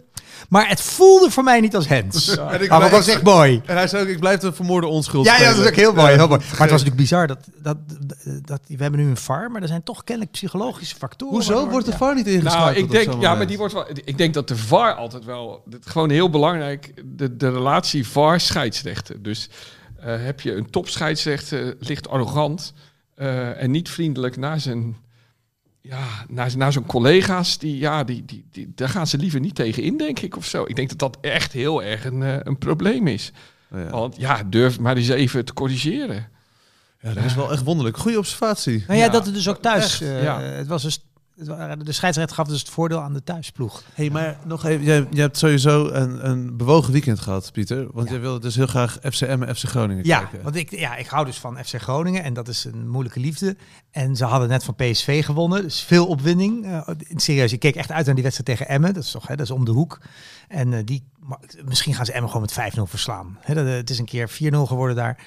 Maar het voelde voor mij niet als Hens. En ik maar dat was echt mooi. En hij zei ook, ik blijf de vermoorde onschuld Ja, ja, dat is ook heel mooi. Ja. Heel mooi. Maar het was natuurlijk bizar dat, dat, dat, we hebben nu een VAR, maar er zijn toch kennelijk psychologische factoren. Hoezo waardoor- wordt de ja. VAR niet ingeschakeld Nou, ik denk, ja, maar die wordt wel. Ik denk dat de VAR altijd wel. Het, gewoon heel belangrijk. De, de relatie VAR-scheidsrechter. Dus eh, heb je een topscheidsrechter, licht arrogant eh, en niet vriendelijk naar zijn. Ja, naar, naar zijn collega's, die, ja, die, die, die, daar gaan ze liever niet tegen in, denk ik, of zo. Ik denk dat dat echt heel erg een, eh, een probleem is. Ja. Want ja, durf maar eens even te corrigeren. Ja, dat is wel echt wonderlijk. Goede observatie. Nou ja, Ja, dat het dus ook thuis. echt, eh, ja. Het was dus, de scheidsrechter gaf dus het voordeel aan de thuisploeg. hey, maar nog even. Je, je hebt sowieso een, een bewogen weekend gehad, Pieter. Want Ja. jij wilde dus heel graag FCM en FC Groningen Ja, kijken. want ik, ja, ik hou dus van FC Groningen en dat is een moeilijke liefde. En ze hadden net van PSV gewonnen, dus veel opwinding. Eh, serieus, ik keek echt uit naar die wedstrijd tegen Emmen. Dat is toch, hè, dat is om de hoek. En eh, die, misschien gaan ze Emmen gewoon met 5-0 verslaan. Dat, eh, het is een keer 4-0 geworden daar.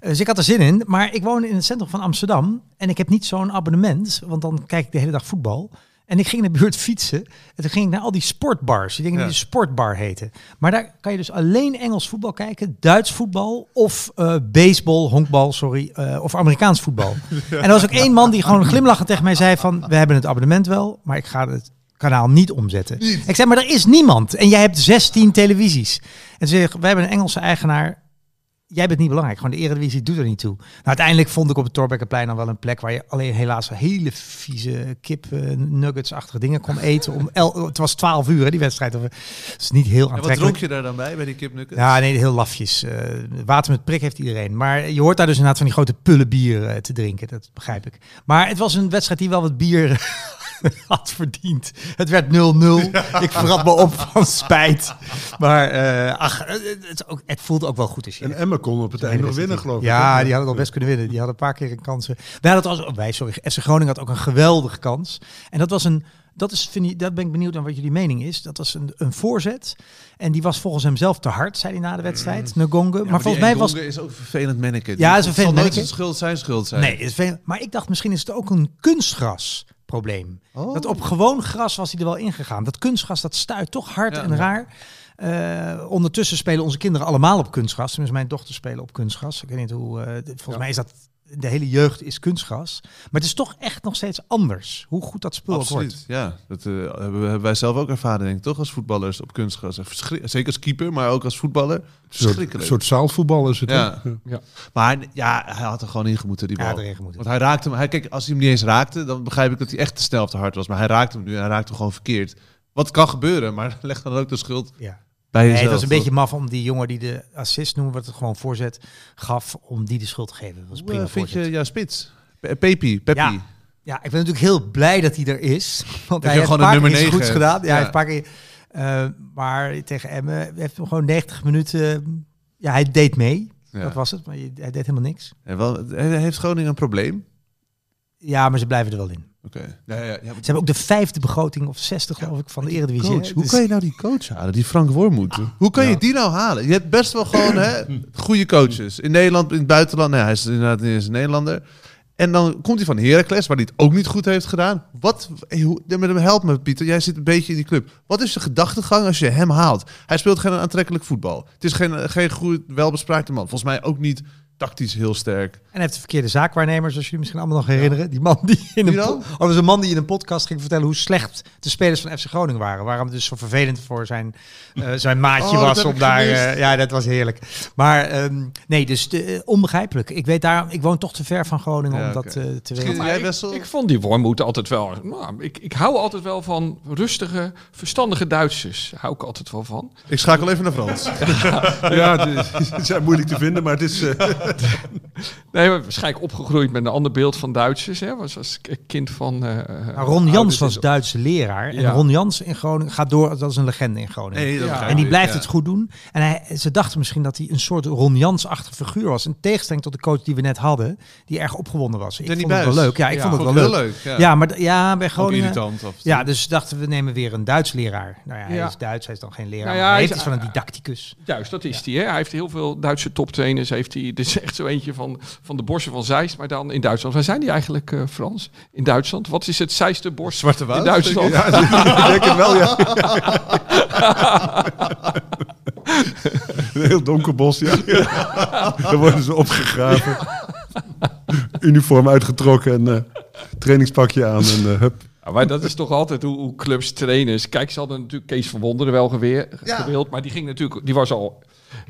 Eh, dus ik had er zin in. Maar ik woon in het centrum van Amsterdam en ik heb niet zo'n abonnement, want dan kijk ik de hele dag voetbal. En ik ging in de buurt fietsen. En toen ging ik naar al die sportbars. Die dingen Ja. die de sportbar heten. Maar daar kan je dus alleen Engels voetbal kijken. Duits voetbal of baseball, honkbal, sorry. of Amerikaans voetbal. En er was ook één man die gewoon glimlachend tegen mij zei van... We hebben het abonnement wel, maar ik ga het kanaal niet omzetten. Ik zei, maar er is niemand. En jij hebt 16 televisies. En ze zeggen, we hebben een Engelse eigenaar. Jij bent niet belangrijk. Gewoon de Eredivisie doet er niet toe. Nou, uiteindelijk vond ik op het Torbekkenplein dan wel een plek waar je alleen helaas hele vieze kip eh, nuggets-achtige dingen kon eten. Om el het was 12 uur hè, die wedstrijd. Dat is niet heel En wat aantrekkelijk. dronk je daar dan bij, bij die kipnuggets? Ja, nee, heel lafjes. Eh, water met prik heeft iedereen. Maar je hoort daar dus inderdaad van die grote pullen bier eh, te drinken. Dat begrijp ik. Maar het was een wedstrijd die wel wat bier had verdiend. Het werd 0-0. Ik verrat me op van spijt. Maar eh, ach, het, het, ook, het voelt ook wel goed. Is En Emma kon op het einde nog winnen, geloof ik. Ja, die hadden het al best kunnen winnen. Die hadden een paar keer een kansen. Wij hadden het als, oh, wij, sorry, FC Groningen had ook een geweldige kans. En dat was een, dat is, vind ik, dat ben ik benieuwd naar wat jullie mening is. Dat was een, een voorzet. En die was volgens hem zelf te hard, zei hij na de wedstrijd. Ngonge. maar, volgens mij was is ook vervelend manneke. Ja, is een het zal vervelend nooit manneke. zijn schuld zijn schuld zijn. Nee, het is veel- maar ik dacht misschien is het ook een kunstgrasprobleem. Oh. Dat op gewoon gras was hij er wel ingegaan. Dat kunstgras dat stuit toch hard Ja, en ja. raar. Eh, ondertussen spelen onze kinderen allemaal op kunstgras. Tenminste, mijn dochter spelen op kunstgras. Ik weet niet hoe. eh, volgens mij is dat de hele jeugd is kunstgras. Maar het is toch echt nog steeds anders. Hoe goed dat spul ook wordt. Absoluut, ja. Dat eh, hebben, wij zelf ook ervaren, denk ik, toch? Als voetballers op kunstgras. Zeker als keeper, maar ook als voetballer. Een soort, zaalvoetbal is het. Ja. Ja. Maar ja, hij had er gewoon in die bal. Ja. Want hij raakte hem. Hij, kijk, als hij hem niet eens raakte, dan begrijp ik dat hij echt te snel of te hard was. Maar hij raakte hem nu en hij raakte hem gewoon verkeerd. Wat kan gebeuren, maar leg dan ook de schuld Ja. Bij Nee, het was een beetje maf om die jongen die de assist noemen, wat het gewoon voorzet, gaf, om die de schuld te geven. Dat was prima eh, vind je, ja, spits? Pe- Pepi, Peppi. Ja. Ja, ik ben natuurlijk heel blij dat hij er is. Want hij heeft gewoon een nummer negen gedaan. Ja, hij Ja. heeft een paar keer, eh, maar tegen Emmen heeft hem gewoon 90 minuten... Ja, hij deed mee. Ja. Dat was het. Maar hij deed helemaal niks. En wel, heeft Groningen een probleem? Ja, maar ze blijven er wel in. Oké. Ja, ja, ja. Ze hebben ook de vijfde begroting, of 60 geloof ik, van de Eredivisie. Coach. Hoe Dus- kan je nou die coach halen, die Frank Wormoed? Hoe kan je die nou halen? Je hebt best wel gewoon hè, goede coaches. In Nederland, in het buitenland. Nee, hij is inderdaad hij is een Nederlander. En dan komt hij van Heracles, waar hij het ook niet goed heeft gedaan. Wat, hoe, ja, met hem help me, Pieter. Jij zit een beetje in die club. Wat is de gedachtegang als je hem haalt? Hij speelt geen aantrekkelijk voetbal. Het is geen, geen goed, welbespraakte man. Volgens mij ook niet tactisch heel sterk. En hij heeft de verkeerde zaakwaarnemer, zoals jullie misschien allemaal nog herinneren. Die man die in een, dan? oh, dat was een man die in een podcast ging vertellen hoe slecht de spelers van FC Groningen waren. Waarom het dus zo vervelend voor zijn, eh, zijn maatje Oh, was om daar. eh, ja, dat was heerlijk. Maar ehm, nee, dus de, eh, onbegrijpelijk. Ik weet daar, ik woon toch te ver van Groningen Ja, om dat eh, te weten. Jij, ik, Wessel? ik vond die Wormoed altijd wel. Nou, ik, ik hou altijd wel van rustige, verstandige Duitsers. Daar hou ik altijd wel van. Ik schakel even naar Frans. Ja, die, die zijn moeilijk te vinden, maar het is... eh, nee, maar waarschijnlijk opgegroeid met een ander beeld van Duitsers. Hè? Was als k- kind van... eh, Nou, Ron Jans was Duitse leraar. En Ja. Ron Jans in Groningen gaat door, dat is een legende in Groningen. Nee, Ja. En die blijft ja. het goed doen. En hij, ze dachten misschien dat hij een soort Ron Jans-achtig figuur was. In tegenstelling tot de coach die we net hadden, die erg opgewonden was. Ik Danny vond het wel leuk. Ja, ik Ja, vond het wel leuk. Ja, Ja, maar ja, bij Ook Groningen. irritant. Ja, dus dachten we nemen weer een Duits leraar. Nou ja, hij Ja. is Duits, hij is dan geen leraar. Nou ja, maar hij is- van een didacticus. Juist, dat is hij. Hè? Hij heeft heel veel Duitse toptrainers. Heeft hij, dit is echt zo eentje van, van de borsten van Zeist, maar dan in Duitsland. Waar zijn die eigenlijk, eh, Frans? In Duitsland? Wat is het Zeiste borst Zwarte Woud, in Duitsland? Ja, ik denk het wel, ja. Een heel donker bos, ja. Daar worden ze opgegraven. Uniform uitgetrokken en eh, trainingspakje aan en eh, hup. Ja, maar dat is toch altijd hoe, hoe clubs trainers. Kijk, ze hadden natuurlijk Kees van Wonderen wel geweer, gewild, maar die ging natuurlijk, die was al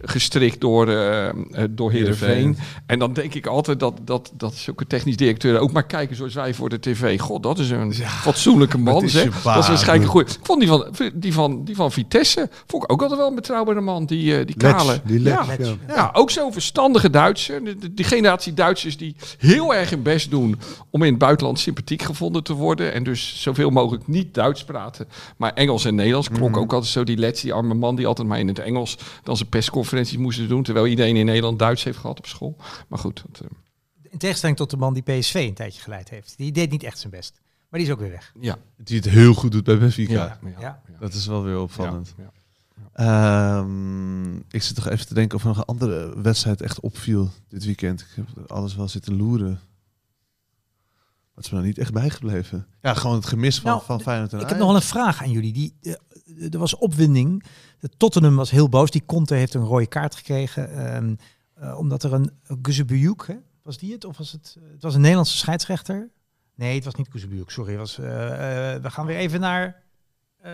gestrikt door, eh, door Heerenveen. Heerenveen. En dan denk ik altijd dat, dat, dat zulke technisch directeuren ook maar kijken zoals wij voor de tv. God, dat is een fatsoenlijke man, dat is zeg. Dat is waarschijnlijk een goeie. Ik vond die van, die van, die van Vitesse, vond ik ook altijd wel een betrouwbare man, die, eh, die Letch, kale. die Letch, ja. ja. Ja, ook zo'n verstandige Duitser. De- de- Die generatie Duitsers die heel erg hun best doen om in het buitenland sympathiek gevonden te worden. En dus zoveel mogelijk niet Duits praten, maar Engels en Nederlands. Klonk ook altijd zo die Let's, die arme man die altijd maar in het Engels dan zijn persconferenties moesten doen. Terwijl iedereen in Nederland Duits heeft gehad op school. Maar goed, dat, eh, In tegenstelling tot de man die PSV een tijdje geleid heeft. Die deed niet echt zijn best. Maar die is ook weer weg. ja. Die het heel goed doet bij Benfica. Ja, ja. Dat is wel weer opvallend. Ja, ja. Ehm, ik zit toch even te denken of er nog een andere wedstrijd echt opviel dit weekend. Ik heb alles wel zitten loeren. Wat is me nou niet echt bijgebleven? Ja, gewoon het gemis van, Nou, van Feyenoord en Ik heb nog wel een vraag aan jullie. Die, eh, er was opwinding. De Tottenham was heel boos. Die Conte heeft een rode kaart gekregen. ehm, eh, omdat er een Guzebujuk, was die het? Of was het? Het was een Nederlandse scheidsrechter. Nee, het was niet Guzebujuk. Sorry. Het was, eh, eh, we gaan weer even naar... eh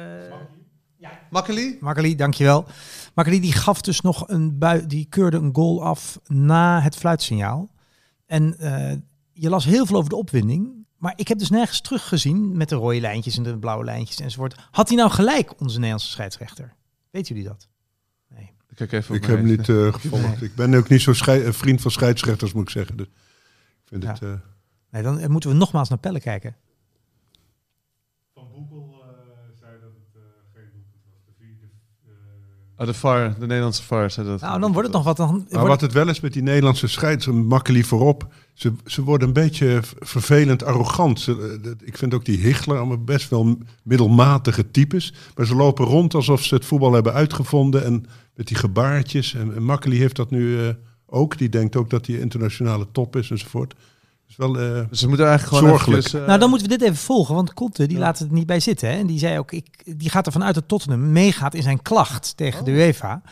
Makkeli? Makkeli, dankjewel. Makkeli die gaf dus nog een bui, die keurde een goal af na het fluitsignaal. En eh, je las heel veel over de opwinding. Maar ik heb dus nergens teruggezien met de rode lijntjes en de blauwe lijntjes enzovoort. Had hij nou gelijk, onze Nederlandse scheidsrechter? Weten jullie dat? Nee. Ik kijk even Ik heb hem niet eh, gevolgd. Ik ben ook niet zo een vriend van scheidsrechters, moet ik zeggen. Dus ik vind Ja. het... eh, nee, dan eh, moeten we nogmaals naar Pelle kijken. Van Boekel zei dat het geen doelpunt was. De vierde, Oh, de VAR, de Nederlandse VAR. Zei dat Nou, dan wordt het nog wat. Dan Maar wat het wel is met die Nederlandse scheidsrechters, makkelijk voorop. Ze, ze worden een beetje vervelend arrogant. Ze, eh, ik vind ook die Hichler allemaal best wel middelmatige types. Maar ze lopen rond alsof ze het voetbal hebben uitgevonden. En met die gebaartjes. En, en Makkeli heeft dat nu eh, ook. Die denkt ook dat hij internationale top is enzovoort. Dus wel, eh, Dus ze moeten eigenlijk gewoon Zorgelijk. eventjes, eh, Nou, dan moeten we dit even volgen, want Conte die Ja. laat het niet bij zitten. Hè? En die zei ook, ik, die gaat ervan uit dat Tottenham meegaat in zijn klacht tegen de UEFA.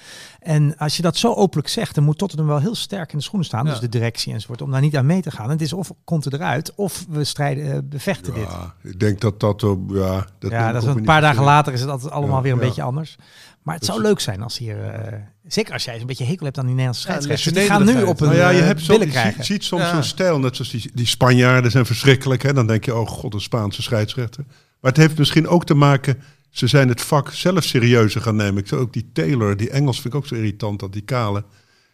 En als je dat zo openlijk zegt, dan moet Tottenham wel heel sterk in de schoenen staan. Ja. Dus de directie enzovoort, om daar niet aan mee te gaan. En het is of Conte eruit, of we strijden, eh, bevechten dit. ja, ik denk dat dat... op ja, dat ja, dat is een paar dagen later is het altijd allemaal Ja, weer een ja. beetje anders. Maar het Dus- zou leuk zijn als hier, eh, zeker als jij een beetje hekel hebt aan die Nederlandse Ja, scheidsrechters. die gaan nu op een Nou ja, je eh, hebt zo, billen je ziet soms Ja. zo'n stijl, net zoals die, die Spanjaarden zijn verschrikkelijk. Hè? Dan denk je, oh god, een Spaanse scheidsrechter. Maar het heeft misschien ook te maken, ze zijn het vak zelf serieuzer gaan nemen. Ik zou ook die Taylor, die Engels vind ik ook zo irritant, dat die kale.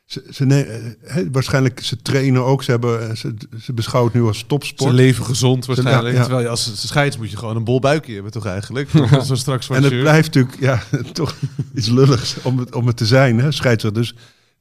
Ze, ze eh, waarschijnlijk, ze trainen ook, ze, hebben, eh, ze, ze beschouwen het nu als Ze topsport. leven gezond waarschijnlijk. Ja, ja. Terwijl je als scheids moet je gewoon een bol buikje hebben toch eigenlijk? Zo straks En het blijft natuurlijk ja, toch iets lulligs om het, om het te zijn, hè, scheidsrechter. Dus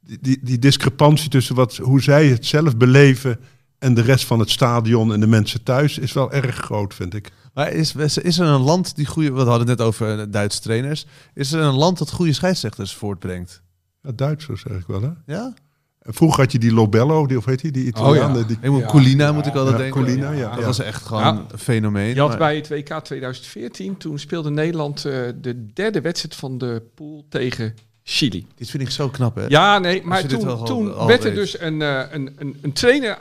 die, die, die discrepantie tussen wat, hoe zij het zelf beleven en de rest van het stadion en de mensen thuis is wel erg groot, vind ik. Maar is, is er een land die goede... We hadden het net over eh, Duitse trainers. Is er een land dat goede scheidsrechters voortbrengt? Ja, Duitsers zeg ik wel, hè? Ja? Vroeger had je die Lobello, die, of heet die, die Italiaan. ja. die, Ja. Colina moet ik altijd Ja, denken. Colina, ja. Dat Ja. was echt gewoon Ja. een fenomeen. Je had maar- bij het WK 2014, toen speelde Nederland eh, de derde wedstrijd van de pool tegen Chili. Dit vind ik zo knap, hè? Ja, nee, maar wel toen, al- toen al werd er weet. dus een, eh, een, een, een trainer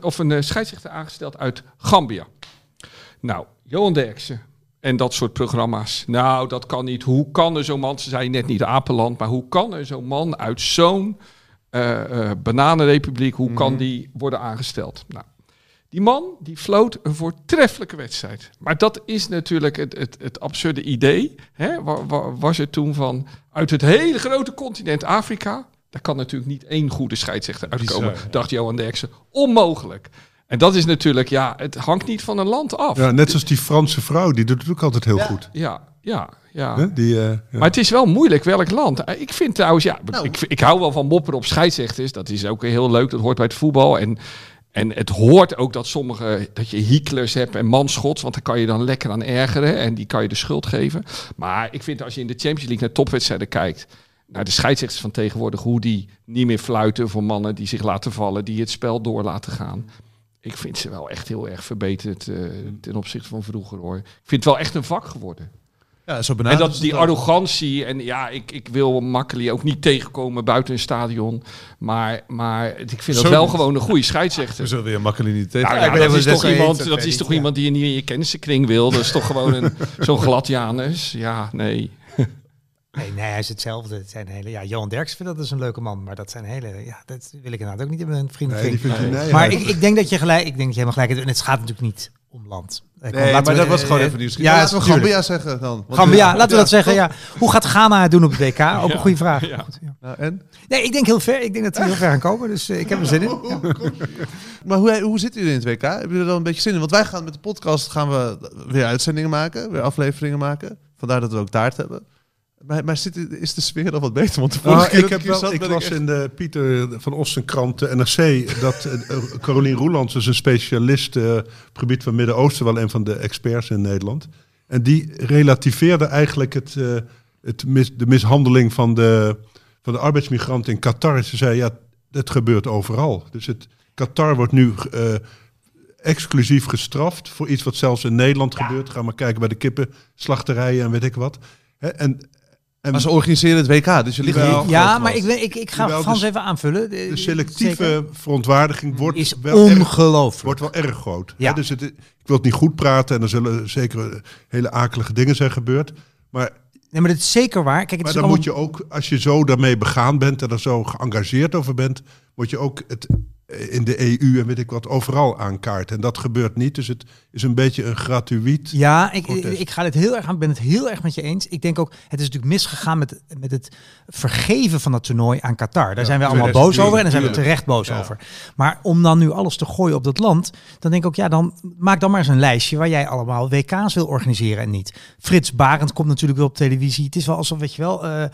of een eh, scheidsrechter aangesteld uit Gambia. Nou, Johan Derksen en dat soort programma's. Nou, dat kan niet. Hoe kan er zo'n man, ze zei net niet Apeland, maar hoe kan er zo'n man uit zo'n eh, eh, bananenrepubliek, hoe kan die worden aangesteld? Nou, die man die floot een voortreffelijke wedstrijd. Maar dat is natuurlijk het, het, het absurde idee. Hè? Wa- wa- Was er toen van uit het hele grote continent Afrika daar kan natuurlijk niet één goede scheidsrechter uitkomen, Bizar, ja. dacht Johan Derksen. Onmogelijk. En dat is natuurlijk, ja, het hangt niet van een land af. Ja, net zoals die Franse vrouw, die doet het ook altijd heel goed. Ja, ja, ja. Hè? Die, eh, ja. Maar het is wel moeilijk welk land. Eh, Ik vind trouwens, ja, Nou. ik, ik hou wel van mopperen op scheidsrechters. Dat is ook heel leuk, dat hoort bij het voetbal. En, en het hoort ook dat sommige, dat je hieklers hebt en manschots. Want daar kan je dan lekker aan ergeren en die kan je de schuld geven. Maar ik vind als je in de Champions League naar topwedstrijden kijkt. Naar de scheidsrechters van tegenwoordig, hoe die niet meer fluiten voor mannen die zich laten vallen, die het spel door laten gaan. Ik vind ze wel echt heel erg verbeterd eh, ten opzichte van vroeger hoor. Ik vind het wel echt een vak geworden. Ja, zo En dat is die arrogantie en ja, ik, ik wil Makkeli ook niet tegenkomen buiten een stadion. Maar, maar ik vind Zo dat wel niet. gewoon een goede scheidsrechter. We zullen weer makkelijk niet tegen. Nou Ja, dat is toch iemand, dat is toch iemand die je niet in je kennissenkring wil. Dat is toch gewoon een, zo'n gladianus. Ja, nee. Nee, nee, hij is hetzelfde. Het zijn hele, ja, Johan Derks vindt dat dus een leuke man, maar dat zijn hele, ja, dat wil ik inderdaad ook niet in mijn nee, vriendenkring. die nee, maar ik, ik denk dat je gelijk, ik denk dat je helemaal gelijk hebt. En het gaat natuurlijk niet om land. Eh, Nee, laten maar we- dat was gewoon even nieuws. Ja, laten we tuurlijk. Gambia zeggen dan. Gambia, laten we dat zeggen. Ja. Hoe gaat Ghana het doen op het WK? Ook een goede vraag. Ja. Goed, ja. Nou, en? Nee, ik denk heel ver. Ik denk dat we heel ver gaan komen. Dus eh, ik heb er zin in. Ja. Maar hoe, hoe zitten jullie in het WK? Hebben jullie er dan een beetje zin in? Want wij gaan met de podcast gaan we weer uitzendingen maken, weer afleveringen maken. Vandaar dat we ook taart hebben. Maar, maar zit, is de sfeer al wat beter? Want de vorige Nou, keer ik, heb hier wel, zat, ik echt- in de Pieter van Ostenkrant, de NRC, dat uh, Carolien Roelands is een specialist eh, op het gebied van Midden-Oosten, wel een van de experts in Nederland. En die relativeerde eigenlijk het, eh, het mis- de mishandeling van de, van de arbeidsmigranten in Qatar. Ze zei, ja, dat gebeurt overal. Dus het, Qatar wordt nu eh, exclusief gestraft voor iets wat zelfs in Nederland gebeurt. Ga maar kijken bij de kippenslachterijen en weet ik wat. Hè, en, en Maar ze organiseren het WK, dus je ligt niet Ja, maar ik, ik, ik ga Frans dus even aanvullen. de selectieve Zeker. verontwaardiging wordt is wel erg, ongelooflijk. wordt wel erg groot. Ja. Hè, dus het, ik wil het niet goed praten en er zullen zeker hele akelige dingen zijn gebeurd. Maar, Nee, maar dat is zeker waar. Kijk, het maar dan allemaal- moet je ook, als je zo daarmee begaan bent en er zo geëngageerd over bent, moet je ook het in de EU en weet ik wat overal aankaarten. En dat gebeurt niet. Dus het is een beetje een gratuit. Ja, ik, ik ga het heel erg aan, ben het heel erg met je eens. Ik denk ook, het is natuurlijk misgegaan met, met het vergeven van dat toernooi aan Qatar. Daar zijn we allemaal boos over en daar zijn we terecht boos Ja. over. Maar om dan nu alles te gooien op dat land, dan denk ik ook, ja, dan maak dan maar eens een lijstje waar jij allemaal WK's wil organiseren en niet. Frits Barend komt natuurlijk wel op televisie. Het is wel alsof, weet je wel, eh, eh,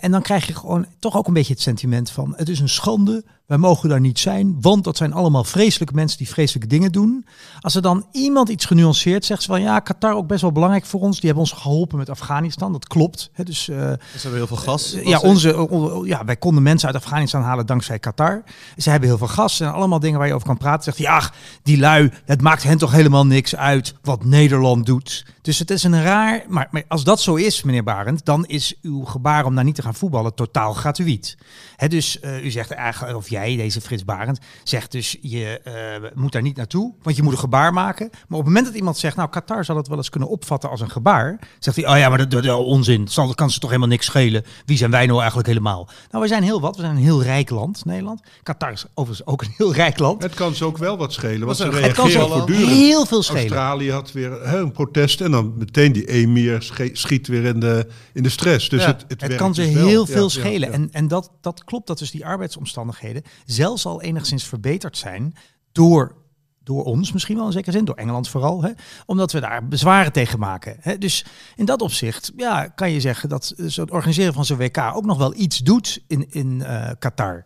en dan krijg je gewoon toch ook een beetje het sentiment van, het is een schande, wij mogen daar niet zijn, want dat zijn allemaal vreselijke mensen die vreselijke dingen doen. Als er dan iemand iets genuanceerd zegt, van ja, Qatar ook best wel belangrijk voor ons. Die hebben ons geholpen met Afghanistan, dat klopt. Hè, dus eh, Ze hebben heel veel gas. ja, Was onze, ja, wij konden mensen uit Afghanistan halen dankzij Qatar. Ze hebben heel veel gas en allemaal dingen waar je over kan praten. Zegt ja, die lui, het maakt hen toch helemaal niks uit wat Nederland doet. Dus het is een raar, maar, maar als dat zo is, meneer Barend, dan is uw gebaar om daar niet te gaan voetballen totaal gratuit. Hè, dus eh, u zegt eigenlijk, of jij, deze Frits Barend, zegt dus je eh, moet daar niet naartoe, want je moet een gebaar maken. Maar op het moment dat iemand zegt, nou Qatar zal het wel eens kunnen opvatten als een gebaar, zegt hij, oh ja, maar dat, dat, dat onzin, zal, dat kan ze toch helemaal niks schelen. Wie zijn wij nou eigenlijk helemaal? Nou, we zijn heel wat, we zijn een heel rijk land, Nederland. Qatar is overigens ook een heel rijk land. Het kan ze ook wel wat schelen, want ze reageren voortdurend. heel veel schelen. Australië had weer hè, een protest en dan meteen die emir schiet weer in de, in de stress. Dus Ja, het, het, Het kan ze dus heel Ja, veel ja, schelen. ja. En, en dat, dat klopt dat dus die arbeidsomstandigheden zelfs al enigszins verbeterd zijn door, door ons misschien wel in zekere zin, door Engeland vooral, hè, omdat we daar bezwaren tegen maken. Hè. Dus in dat opzicht ja, kan je zeggen dat eh, het organiseren van zo'n WK ook nog wel iets doet in, in eh, Qatar.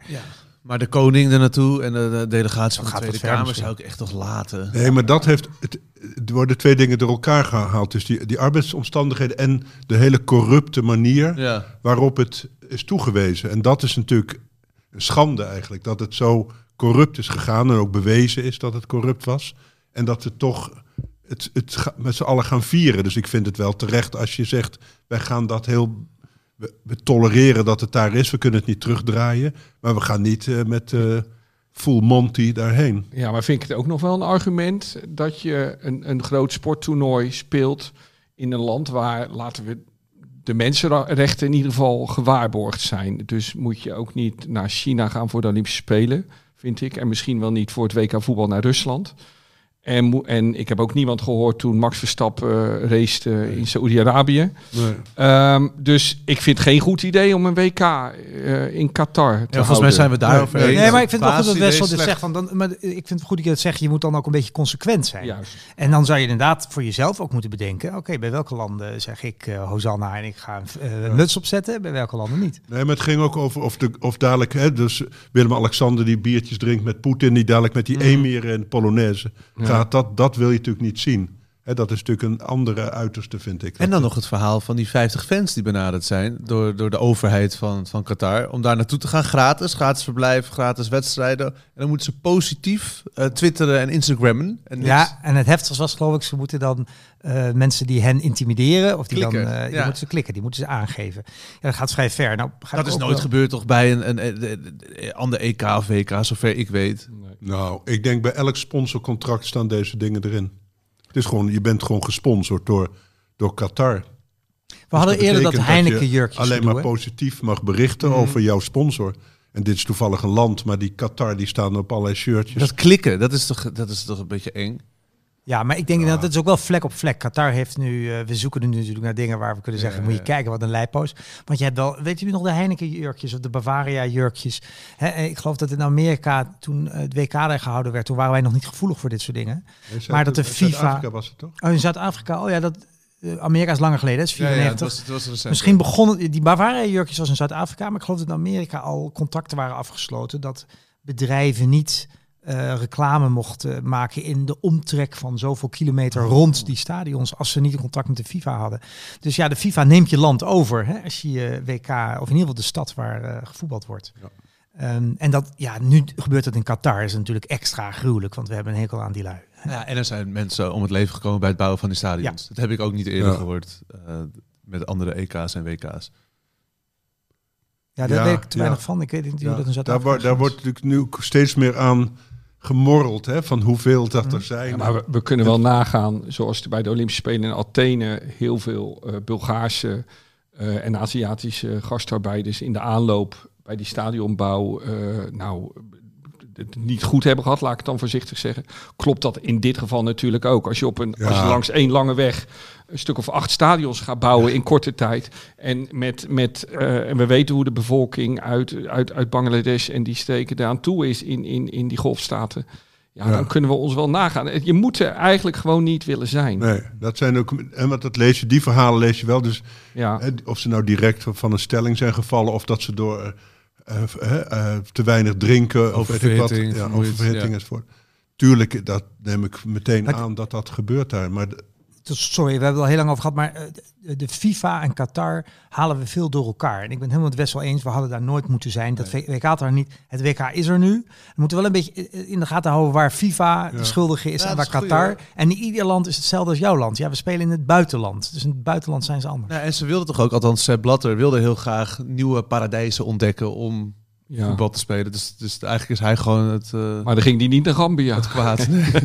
Maar de koning er naartoe en de, de delegatie van de gaat Tweede Kamer misschien. zou ik echt toch laten. Nee, maar dat heeft. Het, er worden twee dingen door elkaar gehaald. Dus die, die arbeidsomstandigheden en de hele corrupte manier Ja. waarop het is toegewezen. En dat is natuurlijk een schande eigenlijk. Dat het zo corrupt is gegaan en ook bewezen is dat het corrupt was. En dat we toch het, het met z'n allen gaan vieren. Dus ik vind het wel terecht als je zegt, wij gaan dat heel... We, tolereren dat het daar is, we kunnen het niet terugdraaien. Maar we gaan niet eh, met eh full Monty daarheen. Ja, maar vind ik het ook nog wel een argument dat je een, een groot sporttoernooi speelt in een land waar, laten we de mensenrechten in ieder geval gewaarborgd zijn. Dus moet je ook niet naar China gaan voor de Olympische Spelen, vind ik. En misschien wel niet voor het WK voetbal naar Rusland. En, en ik heb ook niemand gehoord toen Max Verstappen eh race eh, in Saoedi-Arabië. Nee. Ehm, dus ik vind het geen goed idee om een WK eh, in Qatar te Ja, volgens mij zijn we Nee, daarover nee, maar ik vind het wel goed dat Wessel is dit slecht. zegt. Van dan, maar ik vind het goed dat je dat zegt. Je moet dan ook een beetje consequent zijn. Juist. En dan zou je inderdaad voor jezelf ook moeten bedenken. Oké, bij welke landen zeg ik Hosanna en ik ga een muts opzetten. Bij welke landen niet. Nee, maar het ging ook over of, de, of dadelijk, hè, dus Willem-Alexander die biertjes drinkt met Poetin, die dadelijk met die emir en Polonaise Dat, dat wil je natuurlijk niet zien. Hè, dat is natuurlijk een andere uiterste, vind ik. En dan nog het verhaal van die 50 fans die benaderd zijn door, door de overheid van, van Qatar. Om daar naartoe te gaan, gratis. Gratis verblijf, gratis wedstrijden. En dan moeten ze positief eh, twitteren en Instagrammen. En niks. Ja, en het heftigste was geloof ik, ze moeten dan eh, mensen die hen intimideren, of die Klikken, dan, eh, die ja. moeten ze klikken, die moeten ze aangeven. Ja, dat gaat vrij ver. Nou, ga dat is nooit wel- gebeurd toch bij een, een, een, ander EK of WK, zover ik weet. Nou, ik denk bij elk sponsorcontract staan deze dingen erin. Het is gewoon, je bent gewoon gesponsord door, door Qatar. We hadden Dus eerder dat Heineken je jurkjes alleen maar positief mag berichten over jouw sponsor. En dit is toevallig een land, maar die Qatar die staan op allerlei shirtjes. Dat klikken, dat is toch, dat is toch een beetje eng. Ja, maar ik denk dat het is ook wel vlek op vlek. Qatar heeft nu, eh, we zoeken nu natuurlijk naar dingen waar we kunnen zeggen, moet je kijken wat een lijppoos. Want je hebt wel, weet jullie nog de Heineken jurkjes of de Bavaria jurkjes? Hè, en ik geloof dat in Amerika toen eh, het WK daar gehouden werd, toen waren wij nog niet gevoelig voor dit soort dingen. Maar dat de FIFA- Zuid-Afrika was het toch? Oh, in Zuid-Afrika, oh ja, dat eh, Amerika is langer geleden, dat is 94. was recent. Misschien begonnen die Bavaria jurkjes was in Zuid-Afrika, maar ik geloof dat in Amerika al contacten waren afgesloten dat bedrijven niet eh, reclame mochten maken in de omtrek van zoveel kilometer rond die stadions als ze niet een contact met de FIFA hadden. Dus ja, de FIFA neemt je land over hè, als je je WK of in ieder geval de stad waar eh, gevoetbald wordt. Ja. Ehm, en dat, ja, nu gebeurt dat in Qatar, is natuurlijk extra gruwelijk, want we hebben een hekel aan die lui. Ja, en er zijn mensen om het leven gekomen bij het bouwen van die stadions. Dat heb ik ook niet eerder Ja. gehoord eh, met andere EK's en WK's. Ja, daar Ja, weet ik te ja. weinig van. Ik weet niet hoe Ja, dat in daar, Zuid-Afrika wordt- daar is. wordt natuurlijk nu steeds meer aan gemorreld, hè, van hoeveel dat er zijn. Ja, maar we, we kunnen wel nagaan, zoals bij de Olympische Spelen in Athene heel veel eh, Bulgaarse eh, en Aziatische gastarbeiders in de aanloop bij die stadionbouw eh, nou het niet goed hebben gehad, laat ik het dan voorzichtig zeggen. Klopt dat in dit geval natuurlijk ook. Als je op een Ja. als je langs één lange weg een stuk of acht stadions gaat bouwen in korte tijd en met met eh, en we weten hoe de bevolking uit uit uit Bangladesh en die streken daaraan toe is in in in die golfstaten. Ja, Ja. dan kunnen we ons wel nagaan. Je moet er eigenlijk gewoon niet willen zijn. Nee, dat zijn ook, en wat dat lees je, die verhalen lees je wel. Dus Ja. hè, of ze nou direct van een stelling zijn gevallen, of dat ze door eh, eh, eh, te weinig drinken, of weet ik wat, ja, oververhitting ja. enzovoort. Tuurlijk, dat neem ik meteen aan dat dat gebeurt daar. Maar Sorry, we hebben het al heel lang over gehad, maar eh, de, FIFA en Qatar halen we veel door elkaar. En ik ben het helemaal met Wessel eens, we hadden daar nooit moeten zijn. Dat WK er niet. Het WK is er nu. We moeten wel een beetje eh, in de gaten houden waar FIFA de schuldige is Ja, en waar is een goeie, Qatar. en niet ieder land is hetzelfde als jouw land. Ja, we spelen in het buitenland. Dus in het buitenland zijn ze anders. Nou, en ze wilden toch ook, althans Sepp Blatter wilde heel graag nieuwe paradijzen ontdekken om Ja. voetbal te spelen. Dus, dus eigenlijk is hij gewoon het, eh, Maar dan ging die niet naar Gambia. het kwaad. Nee.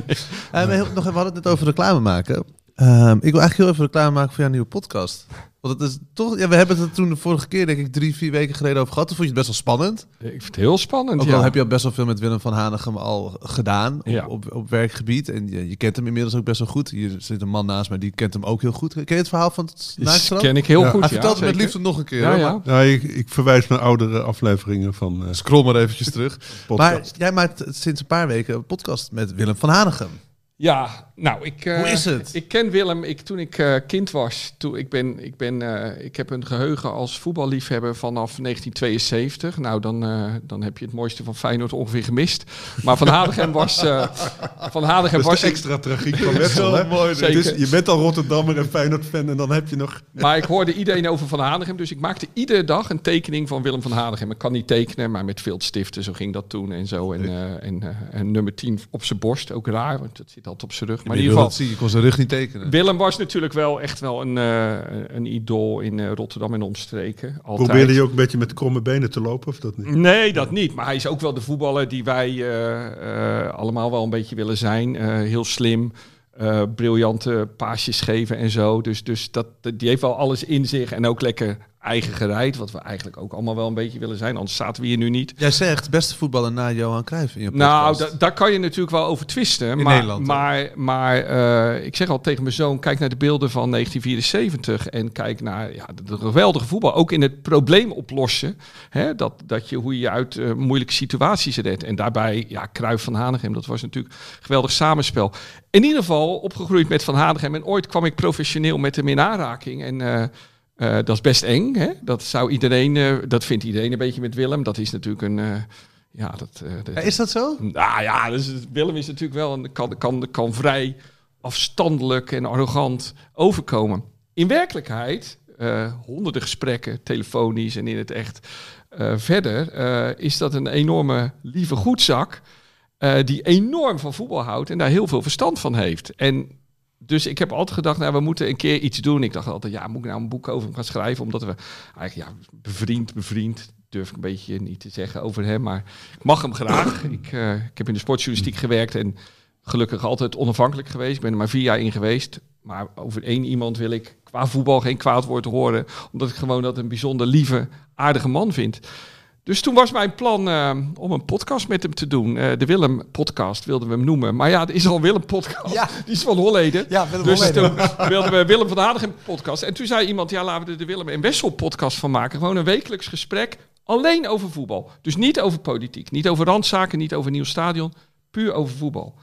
Eh, heel- nog, even- we hadden het net over reclame maken. Ehm, ik wil eigenlijk heel even reclame maken voor jouw nieuwe podcast. Want het is toch, ja, we hebben het er toen de vorige keer, denk ik, drie, vier weken geleden over gehad. Toen vond je het best wel spannend. Ik vind het heel spannend. Ook ja. al heb je al best wel veel met Willem van Hanegem al gedaan op, Ja. op, op werkgebied. En je, je kent hem inmiddels ook best wel goed. Hier zit een man naast mij, die kent hem ook heel goed. Ken je het verhaal van het naakstrand? ken ik heel Ja. goed. Hij ja, vertelt het met liefde nog een keer. Ja, hoor, ja. nou, ik, ik verwijs naar oudere afleveringen van eh Scroll maar eventjes terug. Maar jij maakt sinds een paar weken een podcast met Willem van Hanegem. Ja, nou, ik, eh, Hoe is het? Ik ken Willem ik, toen ik eh, kind was. Toen, ik, ben, ik, ben, eh, ik heb een geheugen als voetballiefhebber vanaf 1972. Nou, dan, dan heb je het mooiste van Feyenoord ongeveer gemist. Maar Van Hadegem was... van Hadegem was ik- extra tragiek van Wessel. hè? mooi, zeker. je bent al Rotterdammer en Feyenoord-fan en dan heb je nog... Maar ik hoorde iedereen over Van Hanegem. Dus ik maakte iedere dag een tekening van Willem van Hanegem. Ik kan niet tekenen, maar met viltstiften. Zo ging dat toen en zo. En, en, en nummer 10 op zijn borst. Ook raar, want dat zit altijd op zijn rug. Maar in ieder geval... zie je, kon zijn rug niet tekenen. Willem was natuurlijk wel echt wel een, eh, een idool in eh, Rotterdam en omstreken. Altijd. Probeerde je ook een beetje met kromme benen te lopen of dat niet? Nee, dat niet. Maar hij is ook wel de voetballer die wij eh, eh, allemaal wel een beetje willen zijn. Eh, heel slim, eh, briljante paasjes geven en zo. Dus, dus dat, die heeft wel alles in zich. En ook lekker eigen gereid, wat we eigenlijk ook allemaal wel een beetje willen zijn, anders zaten we hier nu niet. Jij zegt beste voetballer na Johan Cruijff in je Nou, podcast. daar kan je natuurlijk wel over twisten. In maar, Nederland, maar, maar eh, ik zeg al tegen mijn zoon, kijk naar de beelden van 1974 en kijk naar ja, de, geweldige voetbal. Ook in het probleem oplossen. Hè, dat, dat je, hoe je uit eh, moeilijke situaties redt. En daarbij, ja, Kruif van Hanegem, dat was natuurlijk een geweldig samenspel. In ieder geval opgegroeid met Van Hanegem. En ooit kwam ik professioneel met hem in aanraking. En eh, eh, dat is best eng. Hè? Dat zou iedereen, eh, dat vindt iedereen een beetje met Willem. Dat is natuurlijk een... eh, ja, dat, dat- is dat zo? nou ja, dus Willem is natuurlijk wel een, kan, kan, kan vrij afstandelijk en arrogant overkomen. In werkelijkheid, honderden gesprekken, telefonisch en in het echt. verder is dat een enorme lieve goedzak. die enorm van voetbal houdt en daar heel veel verstand van heeft. En dus ik heb altijd gedacht, nou, we moeten een keer iets doen. Ik dacht altijd, ja, moet ik nou een boek over hem gaan schrijven? Omdat we eigenlijk, ja, bevriend, bevriend, durf ik een beetje niet te zeggen over hem. Maar ik mag hem graag. ik, eh, ik heb in de sportjournalistiek gewerkt en gelukkig altijd onafhankelijk geweest. Ik ben er maar vier jaar in geweest. Maar over één iemand wil ik qua voetbal geen kwaad woord horen. Omdat ik gewoon dat een bijzonder lieve, aardige man vind. Dus toen was mijn plan eh, om een podcast met hem te doen. Eh, de Willem podcast wilden we hem noemen. Maar ja, er is al Willem podcast. Ja. Die is van Holleden. Ja, Willem dus Holleden. toen wilden we Willem van Hanegem podcast. En toen zei iemand, ja, laten we er de Willem en Wessel podcast van maken. Gewoon een wekelijks gesprek. Alleen over voetbal. Dus niet over politiek. Niet over randzaken, niet over nieuw stadion. Puur over voetbal.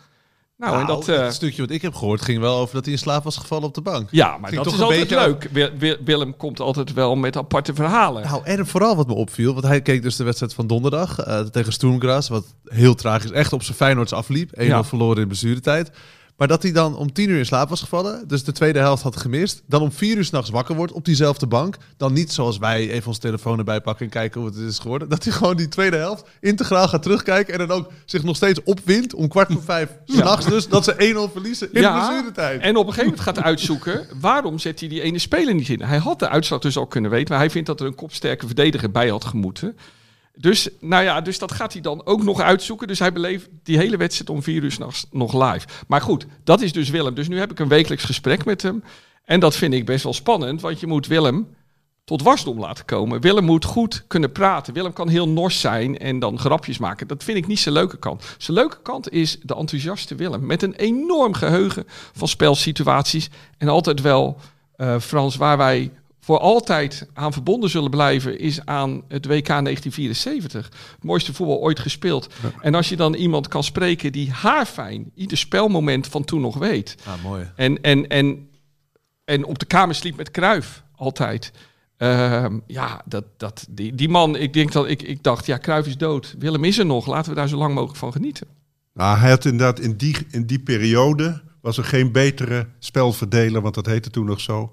Nou, en dat... eh, het stukje wat ik heb gehoord ging wel over dat hij in slaap was gevallen op de bank. ja, maar Ging dat is een altijd beetje leuk. Wil- Wil- Willem komt altijd wel met aparte verhalen. Nou, en vooral wat me opviel, want hij keek dus de wedstrijd van donderdag eh, tegen Stoemgras, wat heel tragisch, echt op zijn Feyenoords afliep. 1-0 Ja. verloren in blessuretijd. Maar dat hij dan om 10 uur in slaap was gevallen, dus de tweede helft had gemist. Dan om 4 uur s'nachts wakker wordt op diezelfde bank. Dan niet zoals wij even ons telefoon erbij pakken en kijken hoe het is geworden. Dat hij gewoon die tweede helft integraal gaat terugkijken en dan ook zich nog steeds opwindt om kwart voor vijf s'nachts dus dat ze 1-0 verliezen in blessuretijd. en op een gegeven moment gaat uitzoeken waarom zet hij die ene speler niet in. Hij had de uitslag dus al kunnen weten, maar hij vindt dat er een kopsterke verdediger bij had gemoeten. Dus, nou ja, dus dat gaat hij dan ook nog uitzoeken. Dus hij beleeft die hele wedstrijd om vier uur s'nachts nog live. Maar goed, dat is dus Willem. Dus nu heb ik een wekelijks gesprek met hem. En dat vind ik best wel spannend, want je moet Willem tot wasdom laten komen. Willem moet goed kunnen praten. Willem kan heel nors zijn en dan grapjes maken. Dat vind ik niet zijn leuke kant. Zijn leuke kant is de enthousiaste Willem. Met een enorm geheugen van spelsituaties. En altijd wel, eh, Frans, waar wij voor altijd aan verbonden zullen blijven... is aan het WK 1974. Het mooiste voetbal ooit gespeeld. En als je dan iemand kan spreken die haarfijn... ieder spelmoment van toen nog weet... Ah, mooi. en, en, en, en op de kamer sliep met Kruif altijd. Ehm, ja, dat, dat, die, die man, ik, denk dat, ik, ik dacht, ja, Kruif is dood. Willem is er nog. Laten we daar zo lang mogelijk van genieten. Nou, hij had inderdaad in die, in die periode was er geen betere spelverdeler, want dat heette toen nog zo,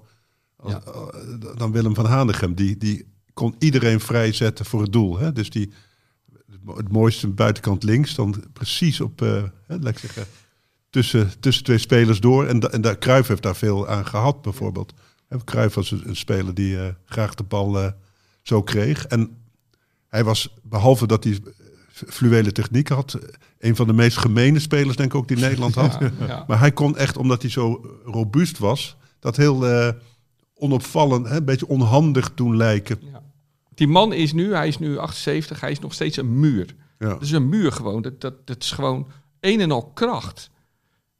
Ja. eh, dan Willem van Hanegem. Die, die kon iedereen vrijzetten voor het doel. Hè? Dus die, het mo- het mooiste buitenkant links, dan precies op, eh, hè, laat ik zeggen, tussen, tussen twee spelers door. En, da, en daar, Cruijff heeft daar veel aan gehad, bijvoorbeeld. Hè, Cruijff was een, een speler die eh, graag de bal zo kreeg. En hij was, behalve dat hij fluwele techniek had, een van de meest gemene spelers, denk ik ook, die Nederland had. Ja, ja. Maar hij kon echt, omdat hij zo robuust was, dat heel onopvallend, hè, een beetje onhandig doen lijken. Die man is nu, hij is nu 78, hij is nog steeds een muur. Ja. Dat is een muur gewoon. Dat, dat, dat is gewoon een en al kracht.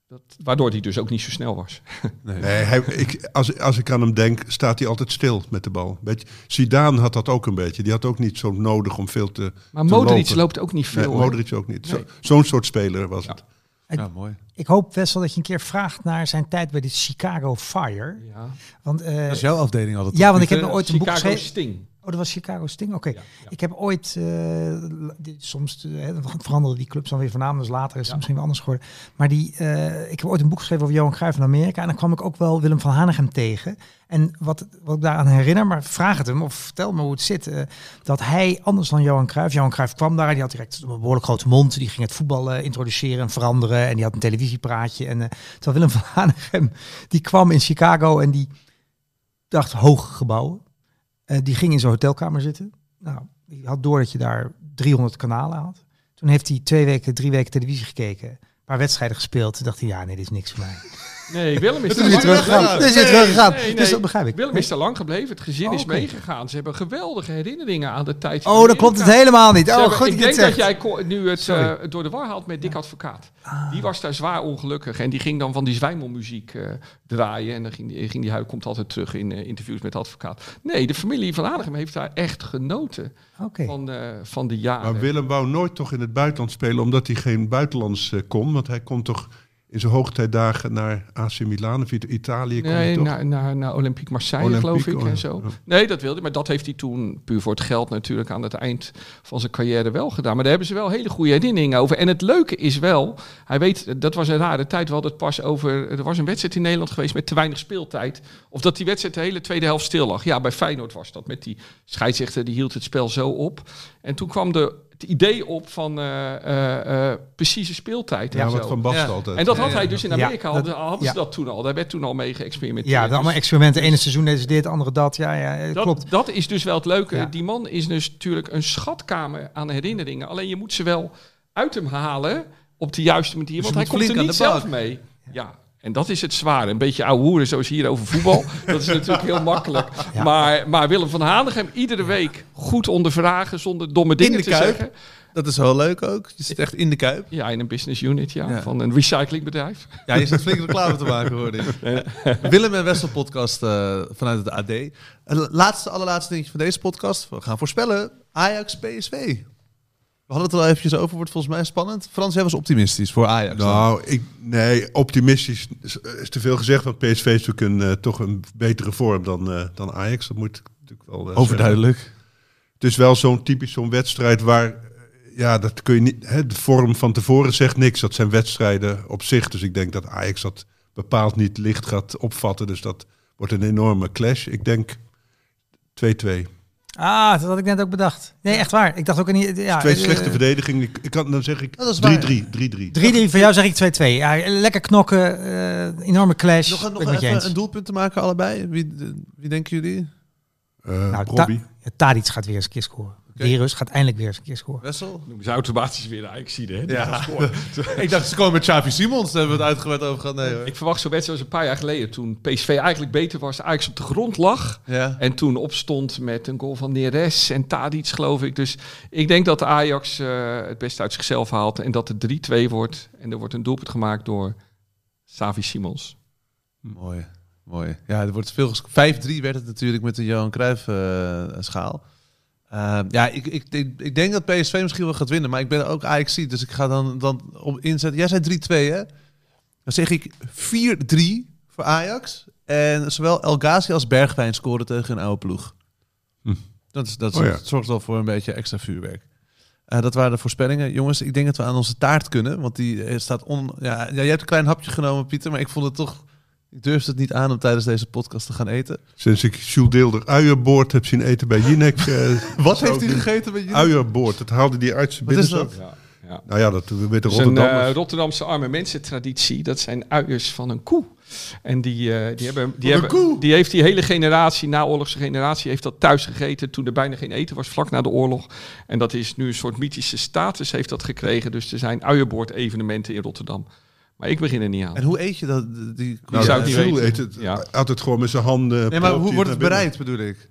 Dat, waardoor hij dus ook niet zo snel was. Nee, hij, ik, als, als ik aan hem denk, staat hij altijd stil met de bal. Beetje, Zidane had dat ook een beetje. Die had ook niet zo nodig om veel te Maar te Modric lopen. loopt ook niet veel. Nee? Modric ook niet. Zo- Nee. Zo'n soort speler was Ja. het. Ja, mooi. Ik hoop, Wessel, dat je een keer vraagt naar zijn tijd bij de Chicago Fire. Ja. Want, eh, Dat is jouw afdeling altijd. ja, want ik heb ooit een boek Chicago geschreven. Sting. Oh, dat was Chicago Sting? Oké. Ja. Ik heb ooit, eh, soms eh, veranderen die clubs dan weer van naam, dus later is het misschien wel anders geworden. Maar die, eh, ik heb ooit een boek geschreven over Johan Cruijff in Amerika en dan kwam ik ook wel Willem van Hanegem tegen. En wat, wat ik daaraan herinner, maar vraag het hem of vertel me hoe het zit, dat hij anders dan Johan Cruijff, Johan Cruijff kwam daar en die had direct een behoorlijk grote mond, die ging het voetbal introduceren en veranderen en die had een televisiepraatje. En, terwijl Willem van Hanegem, die kwam in Chicago en die dacht hoge gebouwen. Eh, die ging in zijn hotelkamer zitten. Nou, die had door dat je daar 300 kanalen had. Toen heeft hij twee weken, drie weken televisie gekeken. Een paar wedstrijden gespeeld. Toen dacht hij, ja, nee, dit is niks voor mij. Nee, Willem is teruggegaan. Toen is teruggegaan. Dus dat begrijp ik. Willem is daar lang gebleven. Het gezin Oh, is oké. meegegaan. Ze hebben geweldige herinneringen aan de tijd. Oh, dan klopt het helemaal niet. Oh, hebben- goed ik denk dat jij nu het eh, door de war haalt met Dick Advocaat. Die was daar zwaar ongelukkig. En die ging dan van die zwijmelmuziek eh, draaien. En dan ging die, ging die hij komt altijd terug in eh, interviews met advocaat. Nee, de familie van Hanegem heeft daar echt genoten Oké. van, eh, van de jaren. Maar Willem wou nooit toch in het buitenland spelen, omdat hij geen buitenlands eh, kon. Want hij kon toch in zijn hoogtijdagen naar AC Milan of It- Italië. kon Nee, toch? naar, naar, naar Olympique Marseille, Olympique, geloof ik, oh, en zo. ja. Nee, dat wilde hij. Maar dat heeft hij toen, puur voor het geld natuurlijk, aan het eind van zijn carrière wel gedaan. Maar daar hebben ze wel hele goede herinneringen over. En het leuke is wel, hij weet, dat was een rare tijd. We hadden het pas over, er was een wedstrijd in Nederland geweest met te weinig speeltijd. Of dat die wedstrijd de hele tweede helft stil lag. Ja, bij Feyenoord was dat. Met die scheidsrechter, die hield het spel zo op. En toen kwam de, het idee op van eh, eh, eh, precieze speeltijd. Ja, en, wat zo. Van Basten Ja. altijd. en dat had ja, hij dus in Ja, Amerika, dat- hadden, ze dat toen al. Daar werd toen al mee geëxperimenteerd. Ja, allemaal Dus- experimenten. Ene seizoen deze dit, andere dat. Ja, ja, dat, klopt. dat is dus wel het leuke. Ja. Die man is dus natuurlijk een schatkamer aan herinneringen. Alleen je moet ze wel uit hem halen op de juiste manier. Dus want hij komt er niet zelf mee. Ja. En dat is het zware. Een beetje ouwe hoeren zoals hier over voetbal. dat is natuurlijk heel makkelijk. Ja. Maar, maar Willem van Hanegem iedere week goed ondervragen zonder domme dingen de te Kuip. zeggen. Dat is wel leuk ook. Je zit echt in de kuip. Ja, in een business unit ja, Ja. van een recyclingbedrijf. Ja, je zit flink reclame te maken, hoor. Willem en Wessel podcast eh, vanuit het AD. En laatste, allerlaatste dingetje van deze podcast. We gaan voorspellen. Ajax PSV. We hadden het er al eventjes over. Wordt volgens mij spannend. Frans, jij was optimistisch voor Ajax. Nou, ik, nee, optimistisch is, te veel gezegd. Want PSV is natuurlijk een, eh, toch een betere vorm dan, eh, dan Ajax. Dat moet ik natuurlijk wel eh, zeggen. Overduidelijk. Het is wel zo'n typisch zo'n wedstrijd waar, ja, dat kun je niet. Hè, de vorm van tevoren zegt niks. Dat zijn wedstrijden op zich. Dus ik denk dat Ajax dat bepaald niet licht gaat opvatten. Dus dat wordt een enorme clash. Ik denk 2-2. Ah, dat had ik net ook bedacht. Nee, echt waar. Ik dacht ook niet. Ja, Twee eh, slechte verdedigingen. Ik, ik kan, dan zeg ik Dat is waar. 3-3. 3-3. 3-3 voor jou zeg ik 2-2. Ja, lekker knokken, eh, enorme clash. Nog, een- nog even een doelpunt te maken, allebei. Wie, wie denken jullie? Eh, Nou, Robbie. Tadic gaat weer eens een keer scoren. Virus gaat eindelijk weer eens een keer scoren. Wessel? Noemen ze automatisch weer de Ajax hè? Die Ja. gaan scoren. ik dacht, ze komen met Xavi Simons. Daar hebben we het uitgebreid over gehad. Nee hoor. Ik verwacht zo'n wedstrijd als een paar jaar geleden. Toen PSV eigenlijk beter was. Ajax op de grond lag. Ja. En toen opstond met een goal van Neres en Tadic, geloof ik. Dus ik denk dat de Ajax eh, het beste uit zichzelf haalt. En dat het 3-2 wordt. En er wordt een doelpunt gemaakt door Savi Simons. Mooi, mooi. Ja, er wordt veel ges- 5-3 werd het natuurlijk met de Johan Cruijff eh, schaal. Eh, ja, ik, ik, ik, ik denk dat PSV misschien wel gaat winnen, maar ik ben ook ajax dus ik ga dan, dan op inzetten. Jij zei 3-2, hè? Dan zeg ik 4-3 voor Ajax. En zowel El Ghazi als Bergwijn scoren tegen een oude ploeg. Hm. Dat, is, dat Oh ja. zorgt wel voor een beetje extra vuurwerk. Eh, dat waren de voorspellingen. Jongens, ik denk dat we aan onze taart kunnen. Want die eh, staat on... Ja, ja, jij hebt een klein hapje genomen, Pieter. Maar ik vond het toch... Ik durfde het niet aan om tijdens deze podcast te gaan eten. Sinds ik Jules Deelder uienboord heb zien eten bij Jinek. eh, Wat heeft hij gegeten bij? Uienboord, dat haalde die uit zijn Wat is binnenzak. dat? Ja, ja. Nou ja, dat weet de Dat is een Rotterdammers. eh, Rotterdamse arme mensen traditie. Dat zijn uiers van een koe. En die, eh, die, hebben, die, hebben, koe? die heeft die hele generatie, naoorlogse generatie, heeft dat thuis gegeten toen er bijna geen eten was, vlak na de oorlog. En dat is nu een soort mythische status heeft dat gekregen. Dus er zijn uienboord-evenementen in Rotterdam. Maar ik begin er niet aan. En hoe eet je dat? Die, Nou, zou het niet weten. eet het Ja. altijd gewoon met zijn handen. nee, maar hoe wordt het bereid, bedoel ik?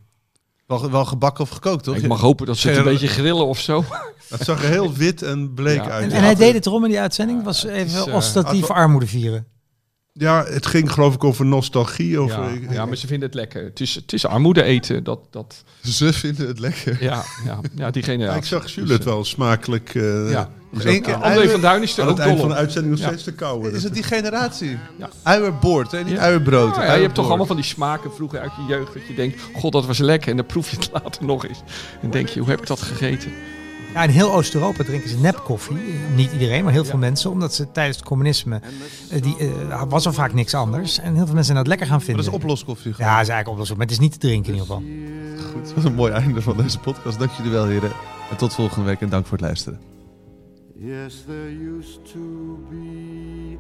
Wel, wel gebakken of gekookt, toch? Ik mag hopen dat ze het een beetje grillen of zo. Het zag er heel wit en bleek Ja. uit. En, en hij deed het erom in die uitzending. was het even had- armoede vieren. Ja, het ging geloof ik over nostalgie. Over, Ja, ik- ja, maar ze vinden het lekker. Het is, het is armoede eten. Dat, dat, Ze vinden het lekker. ja, ja, ja, die Ja, generatie. ik zag Jules Dus, het wel smakelijk. eh, Ja. Eén keer André van Duin is er aan ook het eind dol van de op. uitzending nog Ja. steeds te kauwen. Is het die generatie? Ja. Uierbord, hè? Niet Ja. uierbrood. Nou ja, je hebt toch allemaal van die smaken vroeger uit je jeugd. Dat je denkt, god dat was lekker. En dan proef je het later nog eens. En denk je, hoe heb ik dat gegeten? Ja, in heel Oost-Europa drinken ze nepkoffie. Niet iedereen, maar heel veel mensen. Omdat ze tijdens het communisme, eh, die, eh, was er vaak niks anders. En heel veel mensen zijn dat lekker gaan Maar vinden. dat is oploskoffie. Ja, dat is eigenlijk oplossing. Maar het is niet te drinken in ieder geval. Goed, dat was een mooi einde van deze podcast. Dank jullie wel, heren. En tot volgende week en dank voor het luisteren. Yes, there used to be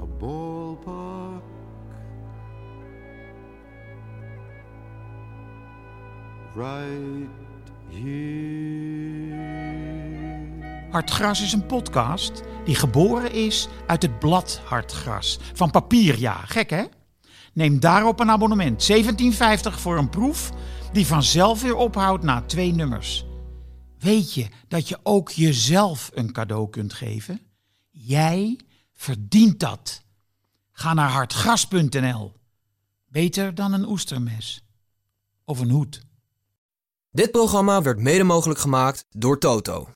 a ballpark right here. Hartgras is een podcast die geboren is uit het blad Hartgras. Van papier, ja. Gek, hè? Neem daarop een abonnement. 17,50 voor een proef die vanzelf weer ophoudt na twee nummers. Weet je dat je ook jezelf een cadeau kunt geven? Jij verdient dat. Ga naar hartgras.nl. Beter dan een oestermes. Of een hoed. Dit programma werd mede mogelijk gemaakt door Toto.